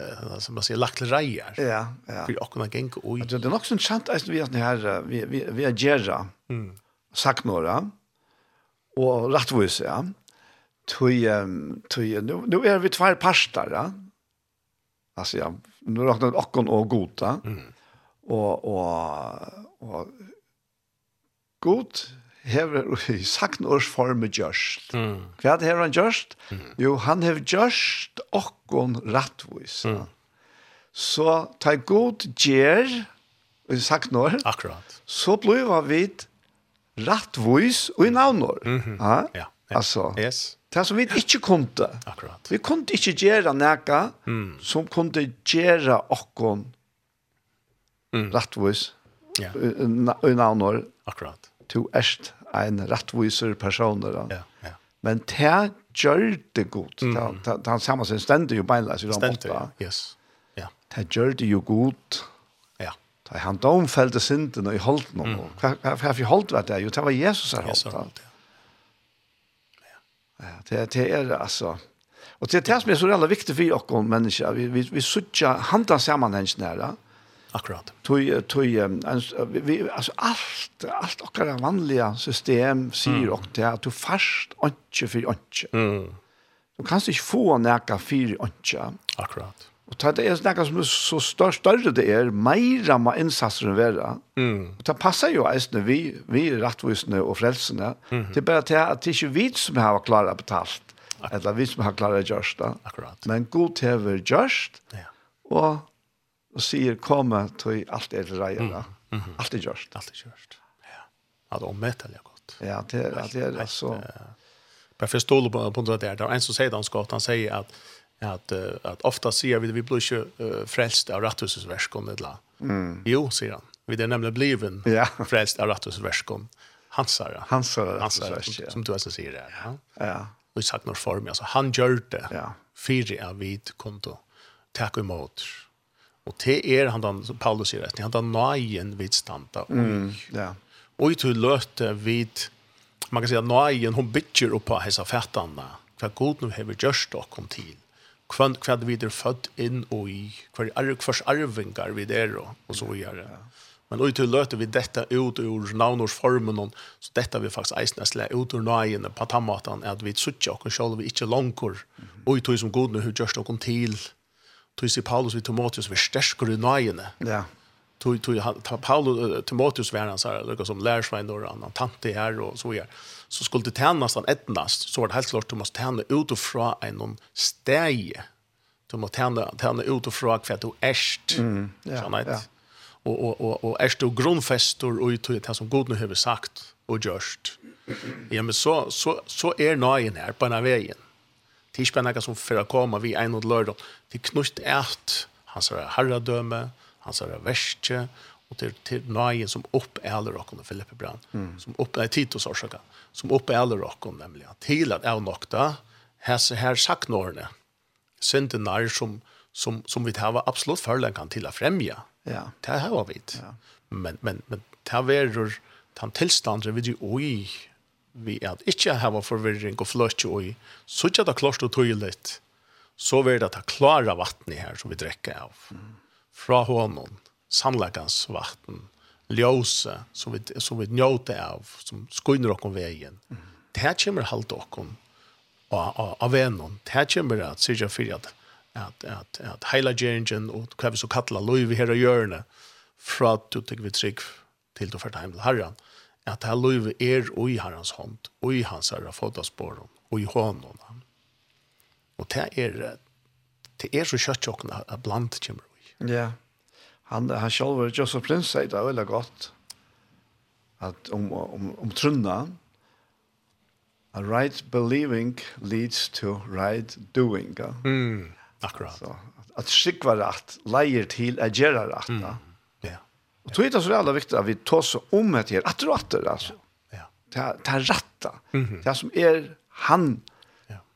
eh som man säger lagt till rejer. Ja, ja. För och kunna gänga oj. Det är nog sån chant att vi har här vi vi vi är gerra. Mm. Saknora. Och rättvis ja. Tui tui nu nu är vi två pastar ja. Alltså ja, nu räknar och och goda. Mm. Och och och god hever i sakn års form gjørst. Mm. Hva hever han gjørst? Mm. Jo, han hever gjørst okkon rattvis. Mm. Så ta god gjer i saknår. Akkurat. Så blir vi rattvis og i navn. Mm -hmm. ja? ja. Altså, yes. det som vi ikke kunne. Akkurat. Vi kunne ikke gjøre noe mm. som kunne gjøre okkon mm. rattvis mm. yeah. i navnår. Akkurat to erst en rattviser personer. Ja, ja. Men det gjør det godt. Mm. Det, det, han sammen sin stendte jo beinleis i de åtta. yes. Ja. Det gjør det jo godt. Ja. Det han domfelte synden og i holdt noe. Mm. Hva, hva, hva vi holdt var det? Jo, det var Jesus her holdt. Jesus, ja. ja. Det, det er altså... Og det er det som er så veldig viktig for oss mennesker. Vi, vi, vi sutja handan sammenhengen her. Ja Akkurat. Tui, tui, vi, altså alt, alt okkar vanliga system sier mm. okk til at du fast åndsje for åndsje. Mm. Du kan ikke få nekka for åndsje. Akkurat. Og ta det er nekka som er så større, større det er, meira må innsatsen være. Mm. Og ta passer jo eisne vi, vi rattvisene og frelsene. Mm. Det er bare til at det er ikke vi som har klart betalt. Akkurat. Eller vi som har klart gjørst det. Akkurat. Men god til å gjørst. Ja. Og og sier komme til alt er reier. Mm. Mm Alt er gjørst. Alt er gjørst. Ja. Ja, det er omvettelig godt. Ja, det er, det er altså... Bara för stol på på det där. Där en som säger han ska han säger att att att ofta ser vi vi blir ju frälst av rättvisens verskon eller. Mm. Jo, säger han. Vi det nämligen bliven ja. frälst av rättvisens verskon. Hansara. Hansara. Hansara som, som du alltså säger där. Ja. Ja. Och i sagt någon form alltså han gör det. Ja. Fyra av vid konto. Tack emot. Mm Og det er han den, som Paulus sier, han har nøyen vidstanda. Mm, ja. Og til løte vid, man kan si at nøyen, hun bygger opp av hessa fætana, hva god nu hever gjørst og kom til, hva, hva vi er født inn og i, hva er hvers arvingar vi er og, og så gjør det. Men ut til løte vi dette ut ur och så dette vi faktisk eisne slä ut ur nøyen på tammatan, at vi suttja och selv vi inte långkor og i til som god nu hever gjørst og kom til, tog sig Paulus vid Timotheus var stärskor i nöjene. Ja. Tog, tog, Paulus, Timotheus var så här, liksom som lärsvän och annan tante här och så vidare. Så skulle det tjänas han ettnast så var det helt klart att måste tjäna utifrån en steg. Du måste tjäna, tjäna utifrån för att du ärst. Mm. Ja, ja. Och, och, och, och ärst och grundfästor och utifrån det som god nu har sagt och görst. Ja, men så, så, så är nöjen här på den här vägen. Det er ikke bare noe som for å komme vi en og lørdag. Det er knust et, hans er herredømme, hans er verste, og til, til nøyen som oppæler dere, Filippe Brand, mm. som oppæler Titus årsaker, som oppæler dere, nemlig, til at jeg nok da, her, her sagt nårene, syndenar som, som, som vi tar absolutt forlengen til å fremje. Ja. Det har vi. Ja. Men, men, men det er den tilstanden vi er i vi at ikke har forvirring og fløtje og i, så ikke det klart og tydelig, så vil det ta klare vattnet her som vi drekker av. Fra hånden, sannleggans vatten, ljøse som vi, som vi njøter av, som skunner oss veien. Mm. Det her kommer halvt oss av vennen. Det her kommer at sier jeg for at, at, at, at hele gjerningen og hva vi så kattler lov her og hjørne fra at du tenker vi trygg til du får til himmel herren. Mm at det løyve er og i herrens hånd, og i hans herre fotaspår, og i hånden. Og det er, det er så kjøtt jokkene at blant kommer vi. Ja, han, han selv, Joseph Prince, sier det veldig godt, at om, om, om trunna, a right believing leads to right doing. Ja? Mm, akkurat. Så, at skikva rett leier til a gjera rett. Mm. Och tror det så jävla viktigt att vi tar så om det här att rätta alltså. Ja. Ta ta rätta. Det som är han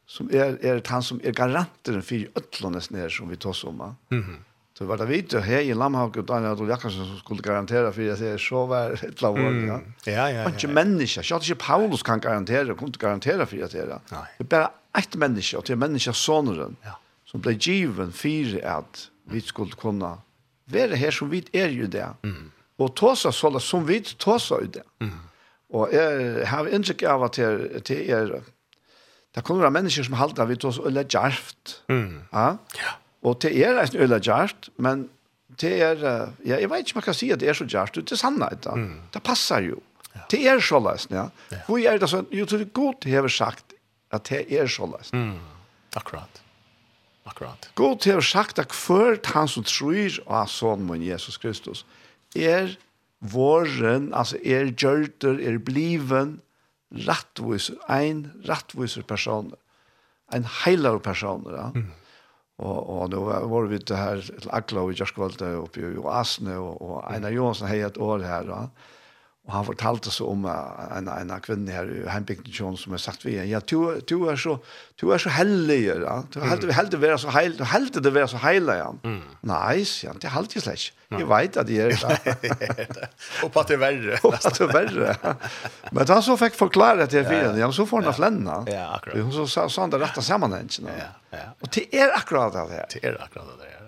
som är är han som är garanten för öllornas ner som vi tar så om. Mhm. Så var det vidt, og her i Lamhavn og Daniel Adolf Jakobsen som skulle garantera for at det er så var et eller annet. Ja, ja, ja. Ikke mennesker, ikke ikke Paulus kan garantera, kunne ikke garantera for at det er det. Det er bare ett menneske, og det er mennesker ja. som ble given for at vi skulle kunne være her som vi er jo det. Mm. Og tåsa sånn som vi tåsa jo det. Mm. Og jeg har inntrykk av at det, det er det kommer være mennesker som halter at vi tåsa øyne djerft. Mm. Ja? ja. Og det er et øyla djerft, men det er, ja, jeg vet ikke om jeg kan si at det er så djerft, det er sannhet da. Mm. Det passer jo. Ja. Det er så løsning, ja. ja. Hvor er det sånn, jo, til det godt har sagt at det er så løsning. Mm. Akkurat. Akkurat. God til å sagt at før han som tror av sånn min Jesus Kristus er våren, altså er gjørter, er bliven rattviser, en rattviser person, en heilare person. Ja. Mm. Og, og nå var vi til her til Akla og Gjørskvalde oppe i Asne, og, og Einar Johansen har et år her. Ja. Og han fortalte så om en, en kvinne her i Heimbygden som har sagt vi, ja, du, du, er så, du er så heldig, ja. Du er heldig, heldig være så heil, du heldig det være så heilig, ja. Mm. Nei, sier han, det er heldig slett. Jeg vet at (laughs) jeg er det. Og på at det er verre. (laughs) Og på at det er verre. Men han så fikk forklare til fyren, ja, så får han av flennene. Ja, akkurat. Hun så sa han det rette sammenhengen. Ja, ja. Og det er akkurat det her. Det er akkurat det her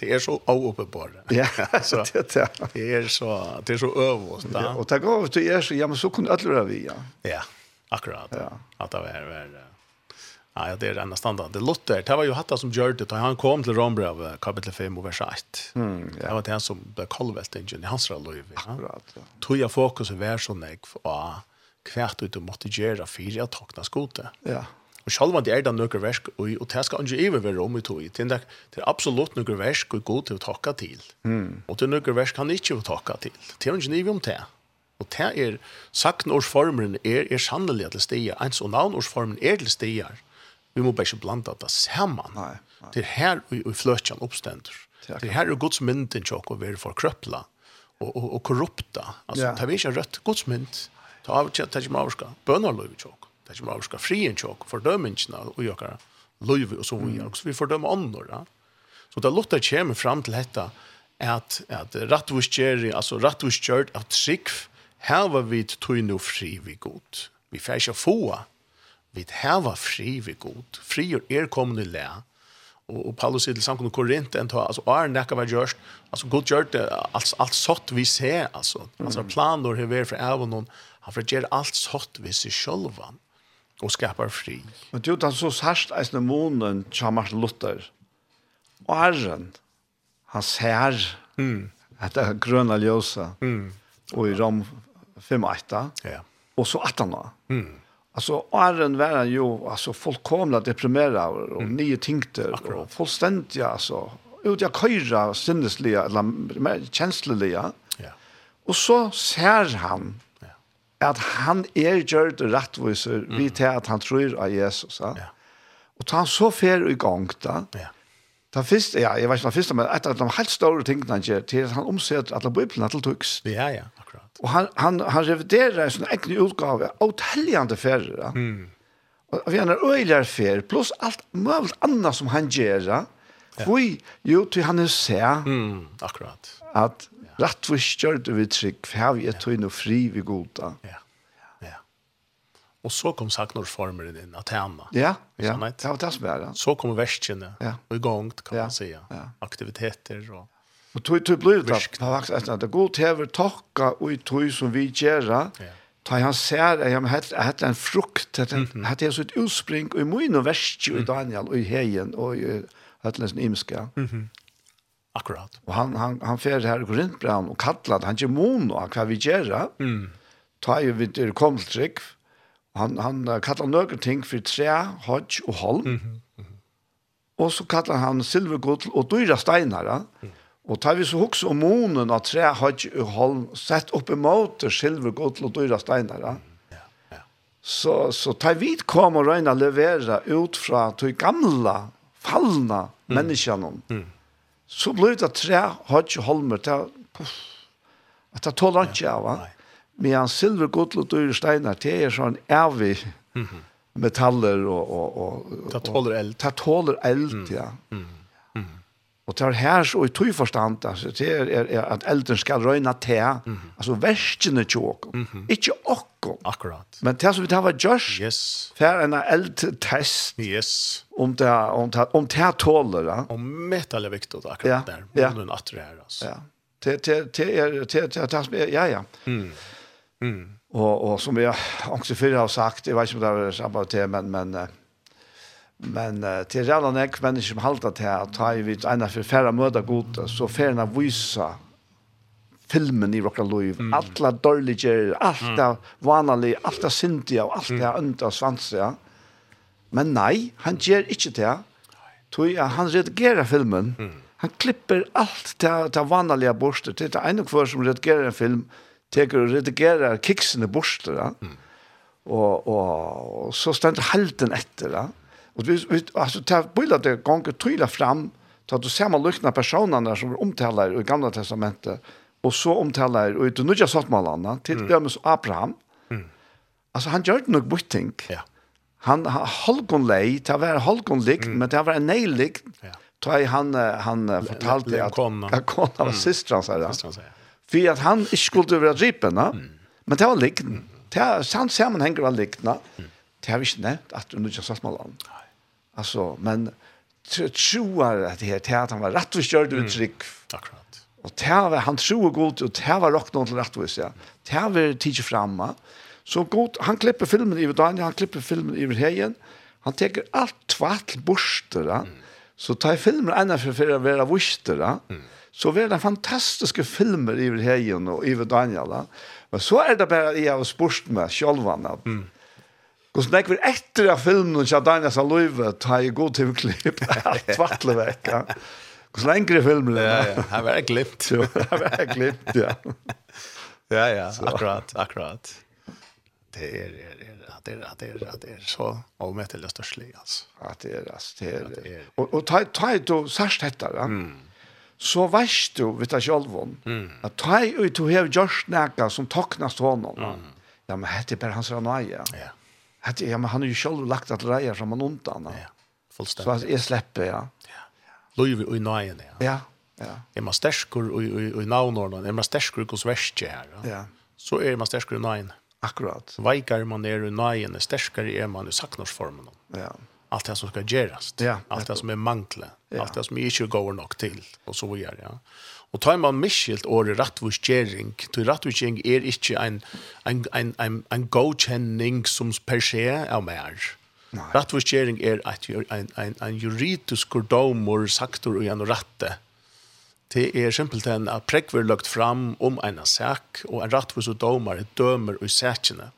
det är så ouppbara. (laughs) Ja, (laughs) så det är det är så det är så övås da. Ja, och tack av till er så ja men så kunde alla vi ja. Ja, akkurat. Ja. Att det var väl Ja, det är enda standard. Det Luther, det var ju hatta som gjorde det. Han kom till Rombrev, av kapitel 5 och vers 1. Mm, ja. Det var det som ble kallvält i hans liv. Ja. Akkurat, ja. Tog jag fokus i världsonnägg och kvärt ut och måtte göra fyra tagna skoter. Ja. Og selv om det er det noen versk, og, og det skal ikke even være om i tog. Det er, det er absolutt noen versk og god til å takke til. Mm. Og det er noen versk han ikke vil takke til. Det er ikke nøkker om det. Og det er, saknårsformen er, er sannelig til stier. Ens og navnårsformen er til stier. Vi må bare ikke blanda det sammen. Nei, nei. Det er her vi, vi fløtjen oppstender. Det er her er Guds mynden tjokk å være for krøpla og, og, og korrupta. Altså, ja. det er ikke rødt Guds mynd. Det er ikke man overska. Bønner løy vi tjokk det som avska frien tjock för dömningarna och jag löv och så vi också vi fördöma andra. Ja? Så det låter kommer fram till detta att att rattus alltså rattvuskjört av trick här var vi tog nu fri vi gott. Vi färsar få vi hava fri vi god. Fri og er kommende læ Og, og Paulus sier til samkomne Korint, en ta, altså, er nekka var gjørst, altså, god gjørt det, alt, alt sått vi ser, altså, mm. altså, planer har vært for evnen, han får gjøre alt sått vi ser sjølvan och skapar fri. Och du är så särskilt att när månen tja Martin Luther och herren han ser mm. etter grønne är gröna mm. och i rom 5-8 ja. och så 18 mm. Alltså Arren var han ju alltså fullkomligt deprimerad och mm. nya tänkte och fullständigt alltså ut jag köra sinnesliga eller känsloliga. Ja. Och så ser han at han er gjørt rettviser mm. vidt til at han tror av Jesus. Ja. Og ta han så fer i gang da. Ja. Ta fyrst, ja, jeg vet ikke om fyrst, men et av de helt store tingene han gjør, til at han omsett alle biblene til tuks. Ja, ja, akkurat. Og han, han, han reviderer en sånn egen utgave, av telljende ferre. Ja. Mm. Og vi har en øyler fer, pluss alt mulig annet som han gjør. Ja. Hvor, jo, til han er se. Mm, akkurat. At Rattvis gjør vi trygg, for her vi er tøyne og fri vi goda. Ja, ja. Og så kom saknorsformeren inn, at henne. Ja, ja. det var det som er, det. Så kom verskene, ja. og i gang, kan man säga. Aktiviteter og... Og tog tog blir det at det god til tokka og i tog som vi gjør, ta han ser at han heter en frukt, at han heter så et utspring, og i min og verst verskje i Daniel, og i heien, og i heter en imska. Akkurat. Og han han han fer her i Korintbrevn og kallar at han gemon och hva vi gör. Mm. Ta ju vid det komstrick. Han han kallar några ting for tre, hodj og holm. Mm. -hmm. Så kallar han silverguld og dyra steinar. Ja? Mm. Och tar vi så också om monen av tre, hodj og holm, sett upp måte silverguld og dyra steinar. Ja? Ja, ja. Så, så tar vi kom og røyna levera ut fra de gamla fallna mm. Mm så blir det tre hodge holmer til puff, at det tåler ikke av han. Men han silver godler og dyre steiner, det er sånn evig metaller og... og, og, og det tåler eld. Det tåler eld, ja. Mm. Og det er her så i tog forstand, altså, det er, er, er at elden skal røyna te, mm -hmm. altså verskene til åkken, mm -hmm. ikke åkken. Akkurat. Men det som vi tar var gjørs, yes. det er en eldtest, yes. om det, om det, om det tåler. Da. Om metal er viktig, akkurat ja. der, ja. noen atter her, altså. Ja, det, det, det er, det, det, det, det, ja, ja. Mm. Mm. Og, og som jeg også før har sagt, jeg vet ikke om det er samme til, men, men, Men uh, til redan ek mennesker som halda til at ta i vidt ena for färra møter gode, så färna vysa filmen i vårt liv. Mm. Alla dårlige, alt det mm. vanlige, alt det syndige, og alt det unda og. Men nei, han gjør ikke det. Tog ja, han redigerer filmen. Mm. Han klipper alt det, det vanlige borster. Det er en kvar som redigerer en film, teker og redigerer kiksene borster. Mm. Og, og, og så stender helten etter det. Och vi, vi alltså ta bilda det gånger tryla fram så att du ser man lyckna personerna som omtalar i gamla testamentet och så omtalar ut och nu just sagt man till mm. Abraham. Mm. Alltså han gjorde nog butting. Ja. Han halkon lei, ta var halkon likt, mm. men det var en nejlikt. Ja. Ta han han fortalte at han kom av systrarna så där. För att han inte skulle vara dripen, mm. men det var likt. Mm. Det är sant sammanhänger var likt, va? Mm. Det har vi inte nämnt att under just sagt man. Nej. Alltså, men tror att det här att han var rätt och körd ut tryck. Akkurat. Och han tror god och där var rock någon rätt vis ja. Där var tidigt framma. Så god han klipper filmen i Daniel han klipper filmen i Hegen. Han tar allt tvätt borster där. Så tar filmen ena för för att vara vuster Mm. Så var det fantastiska filmer i Hegen och i Daniel. Men så är det bara i av sportma själva. Mm Och så lägger vi etter av filmen och jag där så löv ta ju god till klipp. (laughs) Tvartle veck. Och så längre filmen. Ja ja, han var klippt. Han var klippt, (laughs) ja. Ja ja, akkurat, akkurat. Det är det är det är det är det är så omätligt störst alltså. Ja, det er, altså, det er. Og, og ta ta då särskilt detta, va? Mm så veist du vet du selv om, mm. at ta ut og hev gjørst nækka som toknast honom. Mm. Ja, men hette er bare hans rannaie. Ja att ja, men han har ju själv lagt att reja som man undan. Ja. Fullständigt. Så jag släpper ja. Ja. Löv i nöjen ja. Ja. Ja. Er man stärskor i, i, i någon er man stärskor hos verste her, Ja. Så er man stärskor i nöjen. Akkurat. Veikar man ner i nöjen, sterskare er man i saknorsformen. Ja. Allt det som ska gerast. Ja. Allt det som är mankle. Ja. Allt det som är inte går nog till och så vidare. Ja. Og tar man miskilt året rattvurskjering, til rattvurskjering er ikke en, en, en, en, en godkjenning som per se er mer. Rattvurskjering er et, en, en, en juridisk domor saktor og en ratte. Det er simpelthen at prekver lagt fram om en sak, og en rattvus og domar dømer og sakene.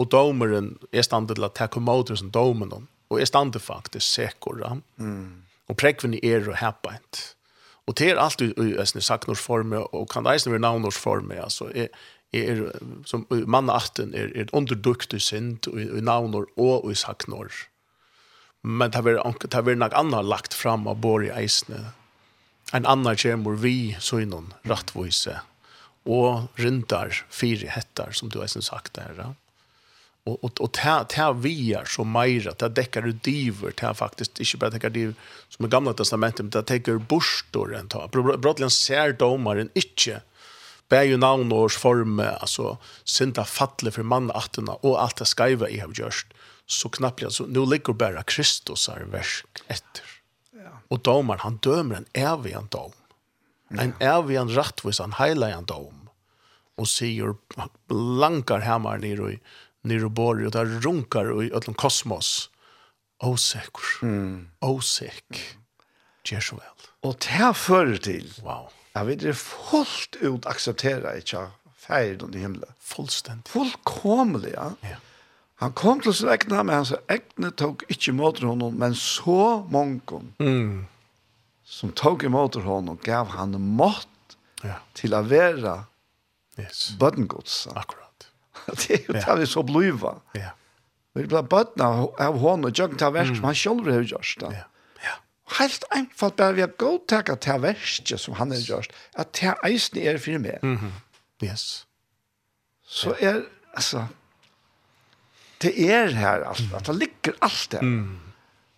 Og domeren er standet til å ta kommoder som domen, og er standet faktisk sekker. Mm. Og prekvene er og happeint. Och det är alltid i en saknors form och kan det ens vara navnors form. Alltså, är, är, som mannatten är, ett underdukt i synd och i navnor och i saknor. Men det har varit något annat lagt fram av borg i eisne. En annan kommer vi så innan rattvise och rindar fyra hettar som du har sagt där. Ja? och och och ta ta via så mera ta täcker du diver ta faktiskt inte bara täcka div som är gamla testamentet men ta täcker borstor en ta brottlen ser domaren inte bär ju namn och form alltså synda fattle för man attorna och allt det skiva i har gjort så knappt så nu ligger bara Kristus är verk efter ja. Och domaren han dömer en evigan dom en evigan rättvis en heilig dom och säger blankar hammar ner i nere bor och där runkar i ötlom kosmos. Osäker. Mm. Osäk. Gjer så vel. Og det fører til wow. at vi er fullt ut acceptera inte ferden i himlen. Fullständigt. Fullkomlig, ja. ja. Han kom til sin egna, men hans egna tok ikke mot honom, men så mange mm. som tok imot honom gav han mått ja. til å være yes. bøttengods. Akkurat. (laughs) det er jo det vi så bliva. Ja. Vi ble bøttene av hånd og jøkken til verk som han selv har gjort. Ja. ja. Helt enkelt bare vi har godtaket til verk som han har gjort, at til eisen er for meg. Mm. Yes. Så er, altså, det er her altså, at det ligger alt der. Mm.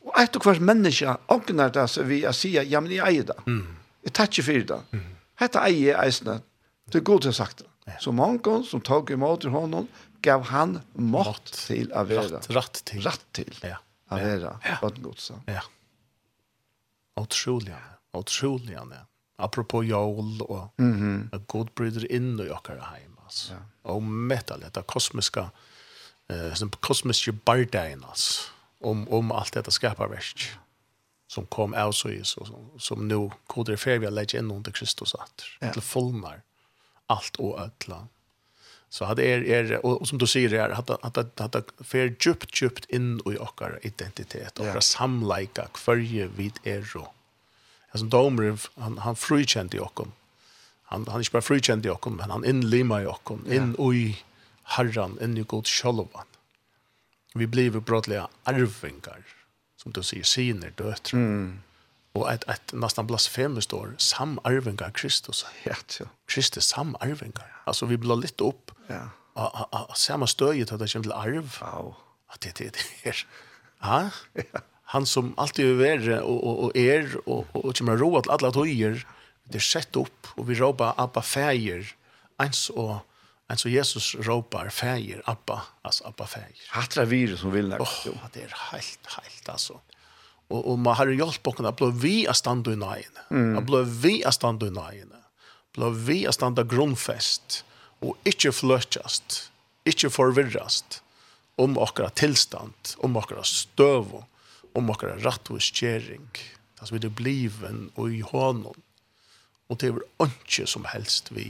Og et og hvert menneske åkner det så ved å si, ja, men jeg eier det. Mm. Jeg tar ikke for det. Hette eier eisene. Det er god til å sagt det. Så mange som tok imot honom gav han mått til å være. Ratt, ratt til. Ratt til ja. å være ja. bøttengodsa. Ja. Otrolig, otrolig, ja. Apropos jól og mm -hmm. god bryter inn i okkara heim, altså. Ja. Og metal, dette kosmiska, eh, som kosmiske bardein, altså, om, om alt dette skaparverk, som kom av så i, så, som, som nu koder fer vi har lett inn under Kristus at, ja. til fullnar allt och ödla. Så att er er och som du säger är att att att att för djupt djupt in i vår identitet och våra samlika kvarje vid er då. Alltså domer han han frikänd i oss. Han han är bara frikänd i oss men han inlimmar i oss in i Herren in i god självan. Vi blir brotliga arvingar som du säger syner döttrar. Mm og et, et nesten blasfemisk år, samarvingar Kristus. Ja, ja. Kristus samarvingar. Altså, vi blir litt opp ja. av, av, av samme støyet at det kommer til arv. Wow. At det, det, det er ha? ja. han som alltid er være og, og, og er, og, og, og kommer råd til alle tøyer, det er sett opp, og vi råper Abba feir, ens og Men så Jesus ropar fäger, Abba, alltså Abba fäger. Hattra virus som vill. Åh, oh, det är helt, helt alltså og og man har hjälpt på kunna blå vi att stanna i nejne. Mm. Blå vi att stanna i nejne. Blå vi att stanna grunnfest og inte fløtjast. inte forvirrast om okkara tilstand, om okkara støv, om okkara rattvistgjering, det som er bliven og i hånden. Og det er ikke som helst vi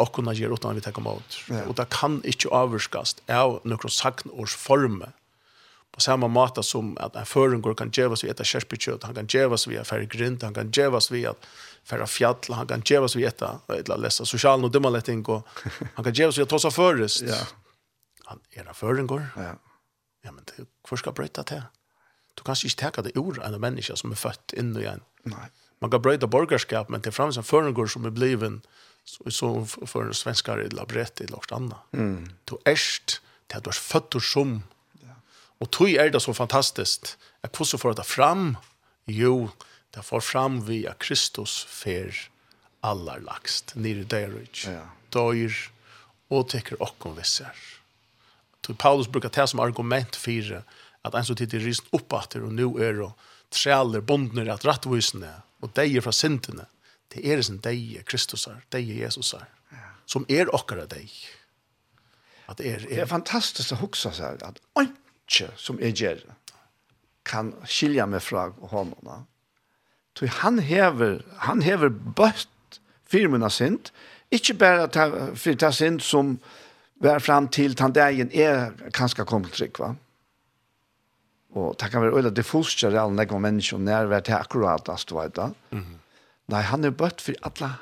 okkona gjør utan vi tenker mot. Ja. Og det kan ikke avvurskast av noen sagn års forme, På samma måte som att en förungår kan gevas vid ett kärspekjöt, han kan gevas vid att färre grint, han kan gevas vid att färre fjall, han kan gevas vid ett eller läsa socialen och dumma lätt. Han kan gevas vid att ta förrest. Ja. Han är en förungår. Ja. Ja, men det, hur ska bryta det? Du kan inte täcka det ord en människa som är fött in och igen. Nej. Man kan bryta borgarskap, men det är fram som förungår som är bliven så, så för svenskar i labrett i något annat. Mm. Du är det att du är fötter som Og tog er det så fantastisk. Jeg hvordan får det fram? Jo, det får fram via Kristus fer allar lagst. Nere der ut. Ja. Døyr og teker okkom visser. Tog Paulus brukar det som argument for at en som tid er risen oppater og nu er og trealer bondner at rattvisene og deier fra sintene. Det er sin deie Kristusar, deie Jesusar, ja. som er okkara dei. At er, er... Det er fantastisk å huske seg at ikke, som jeg gjør, kan skilja meg fra hånda. Så han hever, han hever bøtt firmen av sint, ikke bare ta, for ta sint som var fram til tandegen er kanskje kommet trygg, va? Og det kan være øyla diffust til alle nekva mennesker nærvær til akkurat, altså, du vet da. Mm -hmm. Nei, han er bøtt for alle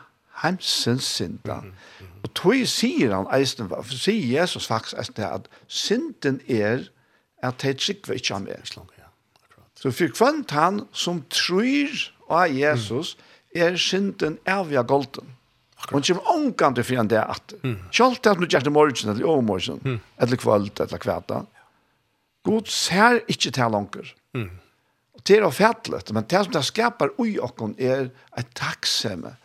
heimsens synda. Mm -hmm. Og tog sier han eisen, for sier Jesus faktisk eisen at synden er at det trygg ikke han er. Så for kvann han som tror av Jesus, er synden avja golden. Og han kommer omgang til fyrir det at. Kjalt til at nu gjerne morgen, eller overmorgen, eller kvöld, eller kvæta. God ser ikke til langer. Og det er ofattelig, men det som det skapar ui okkon er et takksemme,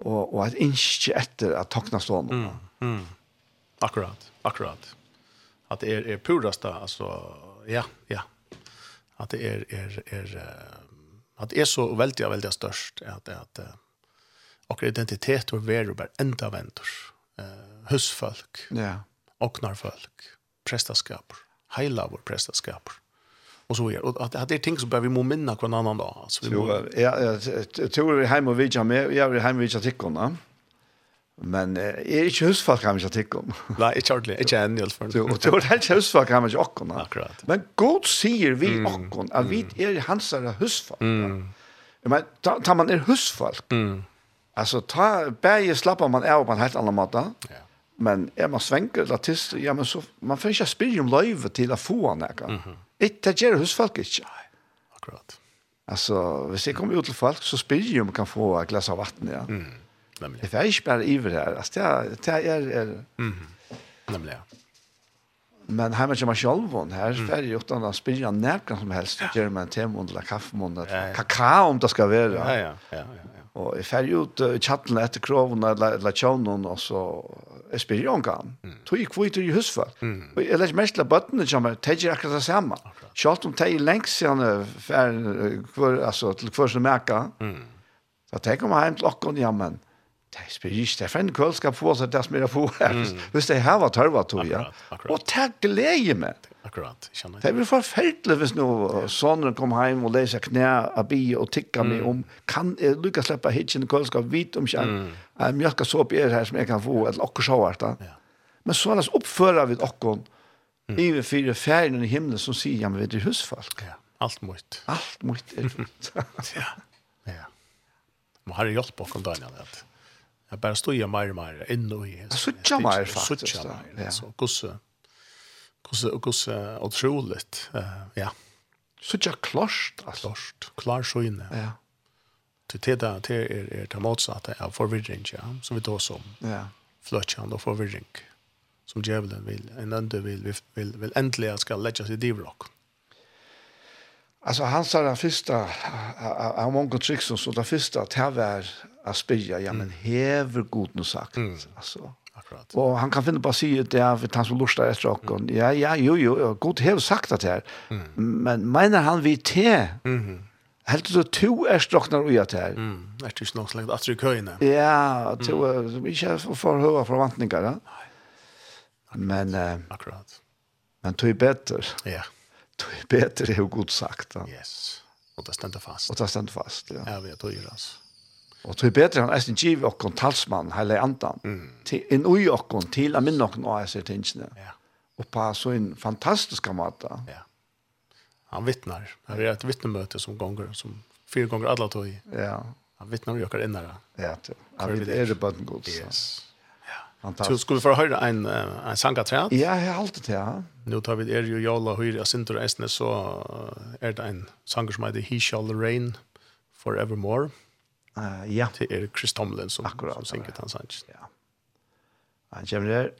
og, og et innskje etter at takna stående. Akkurat, akkurat att det är är purasta alltså ja ja. Att det är är är att det är så väldigt väldigt störst att att och identitet och värde bara ända väntor eh husfolk ja. och narfolk prästaskap hela vår prästaskap och så är och att det är ting som behöver vi må minna kvar en annan dag så vi må... ja jag tror vi hem och vidja med jag vill hem och vidja tickorna Men eh, jeg er ikke husfalt kan vi ikke tikke om. (laughs) Nei, ikke ordentlig. Ikke enn i alle fall. Og det er ikke husfalt kan vi ikke okken. Akkurat. Men god sier vi mm. at vi er hans er husfalt. Mm. Men ta, ta man er husfalt, mm. altså ta, bare slapper man av på en helt annen måte. Ja. Men er man svenker latist, ja, men så, man får ikke spyrre om løyve til å få han ikke. Mm -hmm. Det gjør husfalt ikke. Akkurat. Altså, hvis jeg kommer ut til folk, så spyrre om kan få et glass av vatten, ja. Mm nämligen. Det är inte bara iver här. Alltså, det är... det är... Mm. Nämligen, ja. Men här med Jamal Sholvon, här mm. är det ju utan att spilla näkan som helst. Ja. Gör man temund eller kaffemund, ja, ja. kakao om det ska vara. Ja, ja, ja. ja, ja. Och jag färger ut i chatten efter kroven eller, eller tjånen och så jag spiller jag kan. Mm. Tog jag kvitt i husfall. Mm. Och jag lägger mest till bötterna som är tägger akkurat det samma. Okay. Kjallt om tägger längst sedan för, för, alltså, till kvar som märka. Mm. Så tänker man hem till åkken, ja men det er spyrir, det er fenn kvöld skal få seg det som er få her, hvis det her var tørva tog, ja. Og det gleder meg. Akkurat, kjenner jeg. Det blir forferdelig hvis nå sonen kom hjem og leser knæ av bi og tikka meg om, kan jeg lukka slippe hitjen kvöld skal vite om kjenn, jeg mjölka såp er her som jeg kan få, eller okker så hvert da. Men så annars oppfører vi okkur, i vi fire ferien i himmelen som sier, ja, men vi er husfolk. Ja, alt mot. Alt mot er fullt. (laughs) Ja, ja. Men har det hjulpet okkur, Daniel, at Jag bara stod ju mer och mer inne i. Sucha mer faktiskt. Så gosse. Gosse och gosse otroligt. Eh ja. Sucha klost, klost, klar så inne. Ja. Till det där till är är det motsatta av förvirring ja, som vi då som. Ja. Flötchande och förvirring. Som djävulen vill, en ande vill vill vill äntligen ska lägga sig i divrock. Alltså han sa den första av många tricks så den första att här var att spyrja, ja men hever god nu sagt. Mm. Alltså. Akkurat. Och han kan finna på sig det är för han som lustar efter och mm. ja ja jo jo god hever sagt det här. Mm. Men menar han vi te? Mhm. Helt du to er stroknar ui at her. Mm, er du snakks lengt atri køyne? Ja, to er mm. ikke for høyre forvantninger, Ja. Men, uh, Akkurat. Men to er bedre. Ja. To er bedre er jo godt sagt. Ja. Yes, og det stender fast. Og det stender fast, ja. Ja, vi er to gjør altså. Og det er bedre han eisen giv okkon talsmann, heile andan, mm. til, en ui okkon, til a minne okkon av eisen tingene. Ja. Og på så en fantastisk måte. Ja. Han vittnar. Det er et vittnemøte som gonger, som fyra gonger alla tog i. Ja. Han vittnar och okkar innare. Ja, det er det bøtten god. Yes. Så skulle vi få høre en, en sangatræt? Ja, jeg har alltid det, ja. Nå tar vi er jo jala høyre av Sintur Eisnes, så er det en sanger som heter He Shall Reign Forevermore. Uh, ja. Det er Chris Tomlin som, Akkurat, som synger den sanns. Ja. Han kommer der.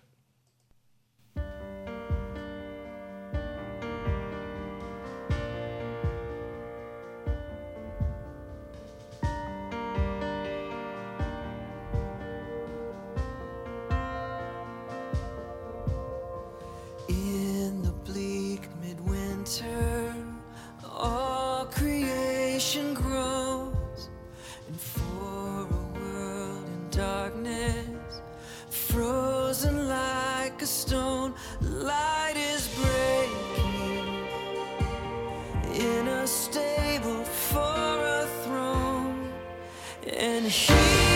she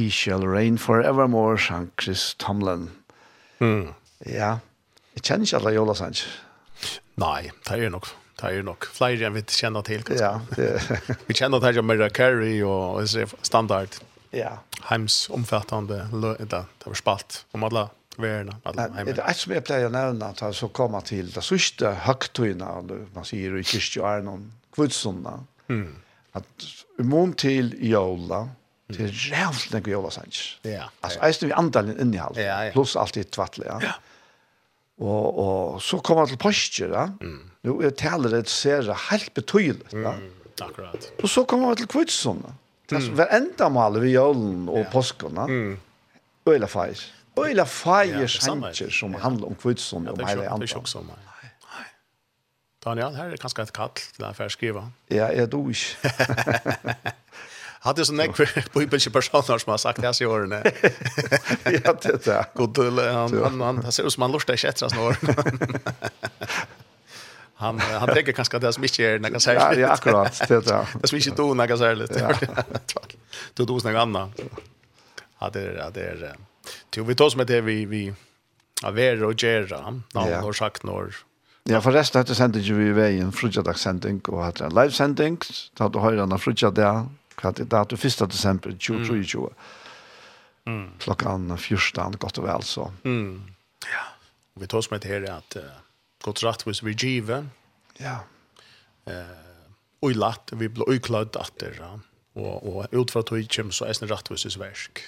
He shall reign forevermore, sang Chris Tomlin. Mm. Ja, jeg kjenner ikke alle Jola Sanch. Nei, det er nok. Det er nok. Flere enn vi kjenner til. Ja, det... (laughs) vi kjenner til med Carey og standard. Ja. Heims omfattande, det det var spalt om alle verna alla hemma. Det är som å nevne, at att så kommer till det sista høgtøyene, man säger i kyrkjärnan kvutsunda. Mm. Att imorgon till Jola Det er rævlig nekve jolasanj. Ja. Altså, jeg vi andalen inn halv. Ja, ja. Plus alt i tvattle, ja. ja. Og, og så kommer han til postjer, ja. Mm. Nå er taler det ser helt betydelig, ja. Mm, akkurat. Og så kommer han til kvitsson, Det Mm. Hver enda mal vi jolen og ja. påsken, ja. Mm. Øyla feir. Øyla feir ja, sanjer som ja. handler om kvitsson ja, og hele andre. Det er sjokk som er. Daniel, her er kanskje et kall til deg for å skrive. Ja, jeg dog ikke. (laughs) hade så nek för (laughs) inte personer som har sagt det här i åren. (laughs) Ja, det är (laughs) god till han han han han ser ut som han lustar sig efter snår. Han han tänker kanske att det som inte är när kan säga. Ja, akkurat, det är det. som inte då när kan säga lite. Tack. Då då snägg Anna. Ja, det är det är Tog vi tar som det vi vi av Avera och Gera, när har sagt när Ja, forresten, dette sendte vi i veien, frutjadagssending og hatt en livesending, da du høyre denne frutjadag, kandidat 1. december 2023. Mm. Klockan 14 gott och väl så. Mm. Ja. Vi tar oss med det här att uh, gott rättvis vi giver. Ja. Eh uh, och latt vi blir ukladd att det ja. och och utför att vi kommer så är det rättvis verk.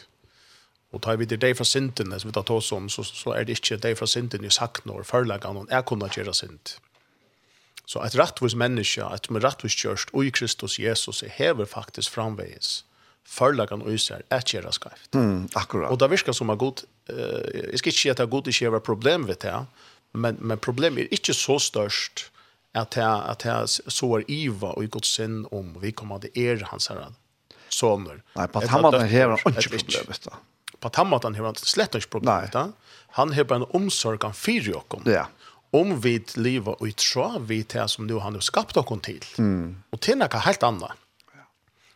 Och tar vi det där från synden som vi tar oss om så så är det inte det från synden i saknor förlagan och är kunna göra synd. Så et rettvis menneske, et med rettvis kjørst, och i Kristus Jesus er hever faktiskt framveis förlagan och isär et göra skrift. Mm, akkurat. Och det virker som att god, eh, ikke si at det er god ikke har problem ved det, men, men problemet är inte så störst att at att så sår iva och i god sinn om vi kommer til er hans herre soner. Nej, på att han har ikke problem vid det. På att han har han slett ikke problem vet det. Han har bare en omsorg han fyra och om. Ja om vi lever og tror vi til som nu han har skapt oss til. Mm. Og til noe helt annet.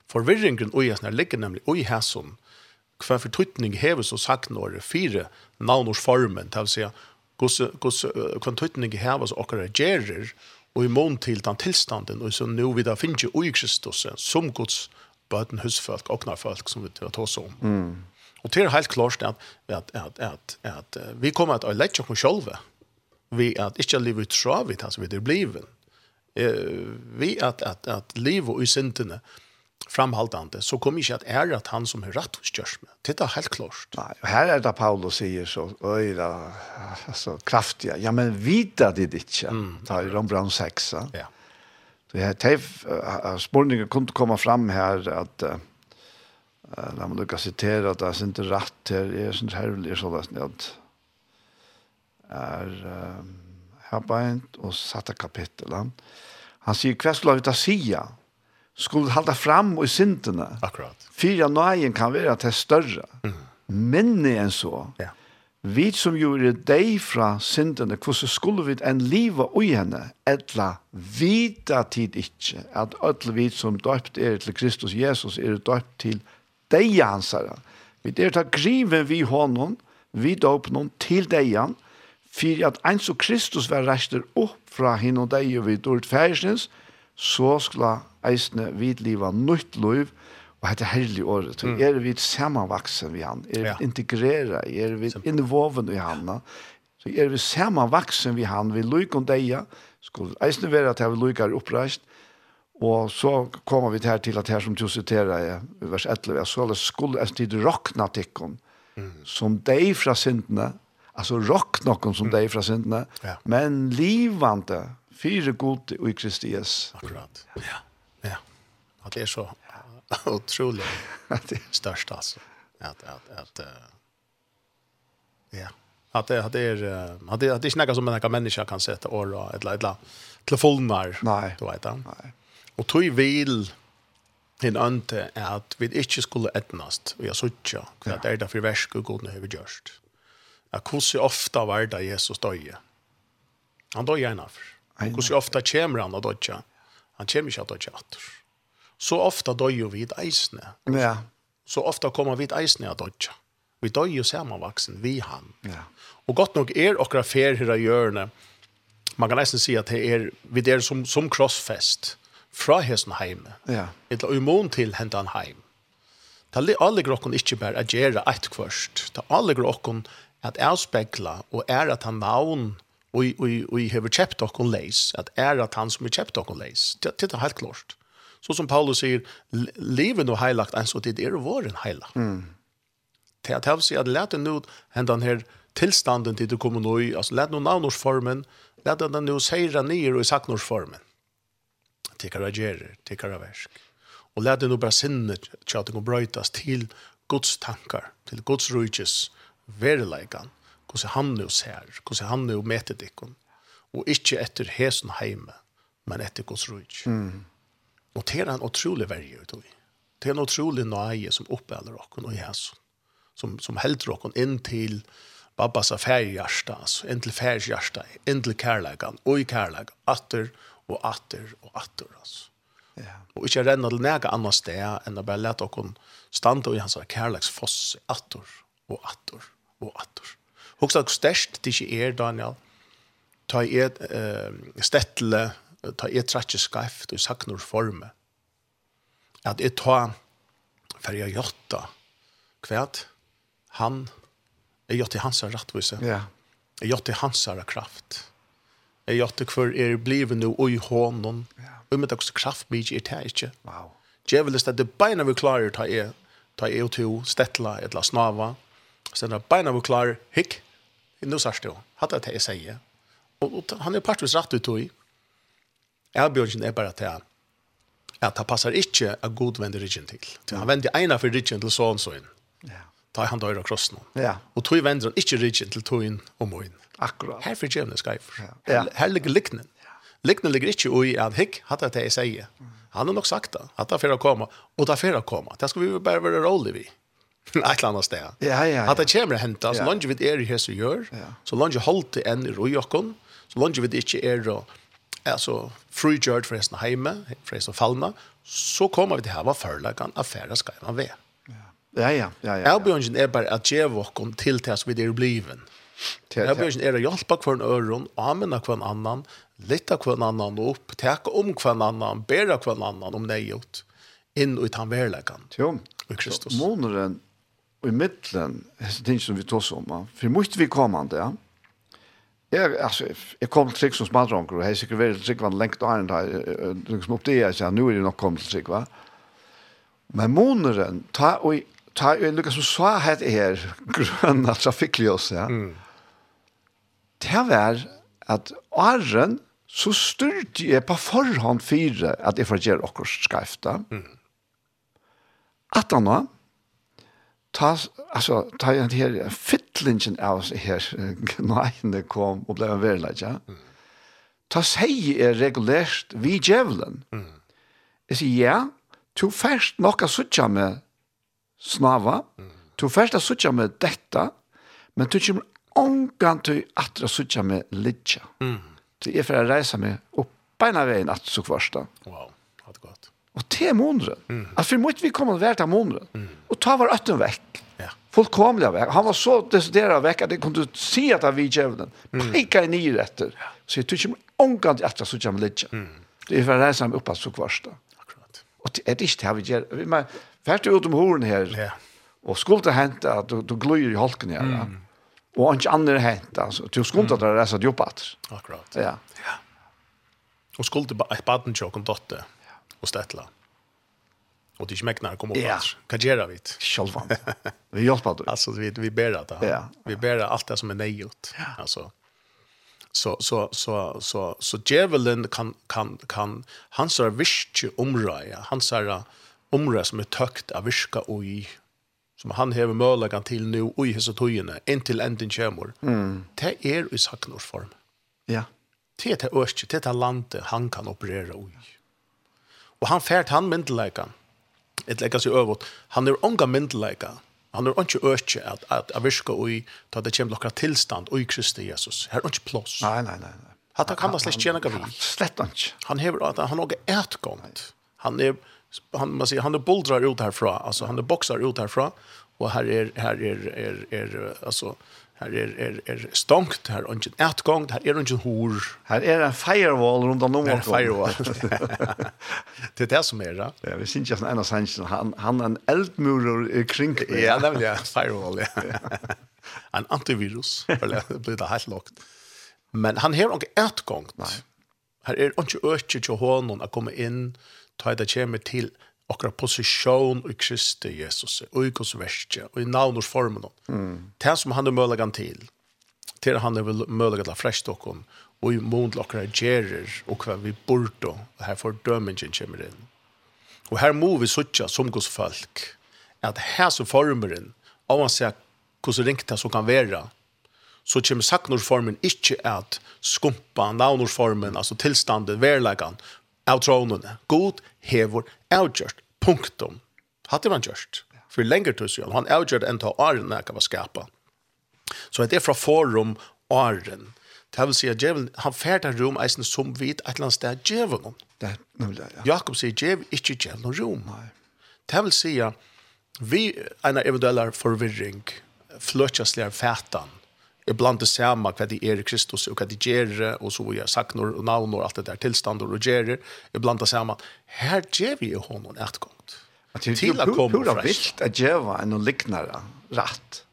Forvirringen og jeg ligger nemlig og jeg som hver fortutning heves så sagt når fire navnorsformen, det vil si hver fortutning heves og hver gjerer og i mån til den tilstanden og så nå vi da finner ikke i Kristus som Guds bøten husfolk og folk som vi tar oss om. Mm. Og det er helt klart at, at, at, at, at vi kommer til å lette oss selv vi at ikke livet ut fra vi tar alltså vi det bliven eh vi at, at, att leva i syndene framhaldande så kommer ikke at ära at han som er rett hos görs med. Det er helt klart. Nei, og her er det Paulus sier så öjda, alltså kraftiga. Ja, men vita det ikke, Mm. Ta i Rombrand 6. Ja. Det här tev, spårningen kunde komma fram här att uh, när man lyckas citera att det är inte rätt här, det är sånt här, det är sådant att er um, herbeint og satte kapitelen. Han sier, hva skulle vi ta sida? Skulle halda fram i syndene? Akkurat. Fyra nøyen kan være til større. Mm. Minne enn så. Ja. Vi som gjorde deg fra syndene, hvordan skulle vi en liv og henne, etla vita tid ikke, at alle vi som døpt er til Kristus Jesus, er døpt til deg hans herre. Vi er ta griven vi hånden, vi døpt noen til deg hans, for at en som Kristus var rester opp fra henne og deg og vi ordet færsens, så skulle eisene vidliva nytt liv, og hette herlig året. Mm. Er vi samanvaksen vi han? Er vi ja. integrera? Er vi innvåven i han? Så er vi samanvaksen vi han? Vi lykker om deg, skulle eisne være at vi lykker oppreist, Og så kommer vi her til at her som du siterer i vers 11, så skulle jeg tid råkna tikkun, mm. som deg fra syndene alltså rock någon som mm. dig från syndene, ja. men livande, fyra god och i Kristias. Akkurat. Ja. Ja. Att det är så ja. otroligt störst alltså. Att, att, att, uh, ja. Att det, att det är, att det, att det är snäcka som en människa kan sätta år och ett eller telefoner. Nej. Du vet det. Nej. Och tog vil en ante är att vi inte skulle ätnast. Vi har suttit. Det är det för värsk och god när vi görst? at hvordan ofta var det Jesus døye. Han døye en av. Hvordan ofta kommer han å døye. Han kommer ikke å døye atter. Så ofta døye vi et eisne. Ja. Så ofta kommer vi et eisne å døye. Vi døye samanvaksen, vi han. Ja. Og godt nok er okra fer her av hjørne. Man kan nesten si at det er, vi er som, som krossfest fra hesten heime. Ja. eller umon til hentan heim. Det alle grokken ikke bare er gjøre et kvørst. Det alle grokken at avspekla og er at han navn og og hever kjøpt og kon leis at er at han som er kjøpt og kon leis det det er helt klart. Så som Paulus sier leven og heilagt en så det er våren en mm. til at han sier at lete nå hendan her tilstanden til du kommer nå i altså lete nå navnorsformen lete den nå seira nyer og i saknorsformen til karagerer til versk. og lete nå bare sinne til at det kan brøytas til Guds tankar, til Guds rujtjes, verileikan, hvordan han nu ser, hvordan han nu meter dikken, og ikke etter hesen heime, men etter Guds rujt. Mm. Og det er en utrolig verje ut i. Det er en utrolig nøye som oppbeller okken og hesen, som, som helder okken inn til Babbas affærhjärsta, altså, inn til færhjärsta, inn til kærleikan, og i kærleik, atter og atter og atter, altså. Ja. Og ikke renna til nega anna sted enn å bare lete okken standa i hans kærleiksfoss atter og atter og atter. Hugsa hvor størst det ikke er, Daniel, ta i et uh, stettle, ta i et tratje skreift og saknor forme. At jeg ta ferja jotta kvært, han, jeg jotta hans rattvise, ja. jeg jotta hans kraft, jeg jotta hver er blivet nå og i hånden, ja. og med dere kraft mye er det ikke. Wow. Djevelest at det beina vi klarer ta i, ta i og to stettele, etla snava, Och sen er beina var klar, hick. Nu sørst jo, hatt det jeg sier. Og, Och, han är partvis rätt ut i. Erbjörgen är bara til att han passar inte a god vänder ryggen till. Mm. Han vender ena för ryggen til sånn så in. Ja. Ta han dörra kross nu. Ja. Och tog vender han inte ryggen til tog in och må. Akkurat. Här för jämna skajfer. Ja. Her ligger liknen. Liknen ligger ikke i at hikk, hatt det jeg sier. Han har nog sagt det. Att det er for å komme, Och det er for att komme. Det ska vi bare være rolig vi ett annat sted. Ja, ja, ja. Att det kommer att hända. Så långt vi är i här så gör. Så långt vi håller det en i rojocken. Så långt vi inte är då alltså frigjord förresten hemma, förresten fallna. Så kommer vi till här vad förlagan affära ska man vara. Ja, ja, ja, ja. Elbjørnsen er bare at jeg våkken til til vi er bliven. Elbjørnsen er å hjelpe hver øren, amene hver annan, lytte hver annan opp, teke om hver annan, bære hver annan om det gjort, inn i tanverleggen. Jo, i Kristus. Måneren i middelen, disse ting som vi tås om, for mye vi kom an det, Jeg, altså, jeg kom til Trygg som smadronker, og jeg har sikkert vært til Trygg var lengt og annet, dag, liksom opp det jeg sier, nå er det nok kommet til Trygg, va? Men måneren, ta og ta og lukka som sa het er (laughs) grønna trafikkljøs, ja. Mm. Det var at åren, så styrte jeg på forhånd fire at jeg får gjøre okkur skreifta. Mm. At han var, ta, altså, ta en her, fittlingen av oss her, (laughs) gneiene kom og ble en verleid, ja. Ta seg er regulært vi djevelen. Mm. Jeg sier, ja, to først nok å suttje med snava, to først å suttje med dette, men du kommer ångan til at å suttje med lidja. Mm. Så jeg får reise meg opp beina veien at så kvarsta. Wow. Og til måneden. Mm. At for måtte vi komme og være til måneden. Mm. Og ta var øtten vekk. Ja. Fullkomlig vekk. Han var så desideret vekk at jeg kunne si at han vil kjøve. Mm. Peka i nye etter. Så jeg tror ikke omgang til etter så kommer litt. Mm. Det er for å reise ham opp at så kvarst. Akkurat. Og det er ikke det vi gjør. Vi må fært ut om horen her. Ja. Og skulle det hente at du, du gløyer i holken her. Mm. Og ikke andre hente. Altså. Du skulle ikke mm. reise deg opp at. Akkurat. Ja. ja. Og skulle det bare et baden til om dotter och stettla. Och det är kom kommer. Yeah. Kan göra vi? Självan. Vi hjälper (laughs) dig. Alltså vi vi ber att det. Vi ber allt det som är nejot. Yeah. Alltså så så så så så Javelin kan kan kan han så visst omröja. Han så omröja som är tökt av viska och i som han hever möjligheten till nu och i hessa tojene, in till änden kämor. Mm. Det är i saknors form. Ja. Det är det öst, det är landet han kan operera i. Og han fært han myndeleika. Et leika seg øvått. Han er unga myndeleika. Han er ikke øke at, at jeg virker i da det kommer noen tilstand i Kristi Jesus. Her er ikke plås. Nei, nei, nei. nei. Hatta kan man slett tjena gavi. Slett ikke. Han hever at han har etgångt. Han er, han, man sier, han er boldrar ut herfra, altså han er boksar ut herfra, og her er, her er, er, er, altså, Her er, er, er stongt, her er ingen etgång, her er ingen hor. Her er en firewall rundt om noen. Her er firewall. (laughs) (laughs) det er det som er, da. Ja, vi synes ikke en av sannsyn. Han, han er en eldmurer kring. ja, nemlig, ja. Firewall, ja. (laughs) en antivirus, eller det blir det helt lagt. Men han har ikke etgång. Nei. Her er ikke øke til hånden å komme inn, ta det kommer til okra position i Kristi Jesus, og i Guds verste, og i navnors formen. Mm. Det som han er mølagan til, til han er mølagan til flest okkom, og i mån til okra gjerer, og hva vi borto, og her får dømingen kommer inn. Og her må vi sutja som Guds folk, at her så formeren, om man ser hvordan ringt det som kan være, så kommer saknorsformen ikke at skumpa navnorsformen, altså tilstanden, verlegan, av tronene. God hever avgjørt, punktum. Hatt man gjørst. For lenger til siden, han avgjørt enn til åren jeg kan skapa. Så det er fra forum åren. Det vil si at djevelen, han færd av rom eisen som vid et eller annet sted djevelen. Det er nemlig, det, ja. Jakob sier djevel, ikke djevelen rom. Nei. Det vil si at vi, en av eventuelle forvirring, fløtjastlige fætan, ibland det samma vad det är Kristus och vad det ger och så jag sagt och navn och allt det där tillstånd och ger ibland det samma här ger vi honom ett gång att till att komma från vilt at ge var en liknare rätt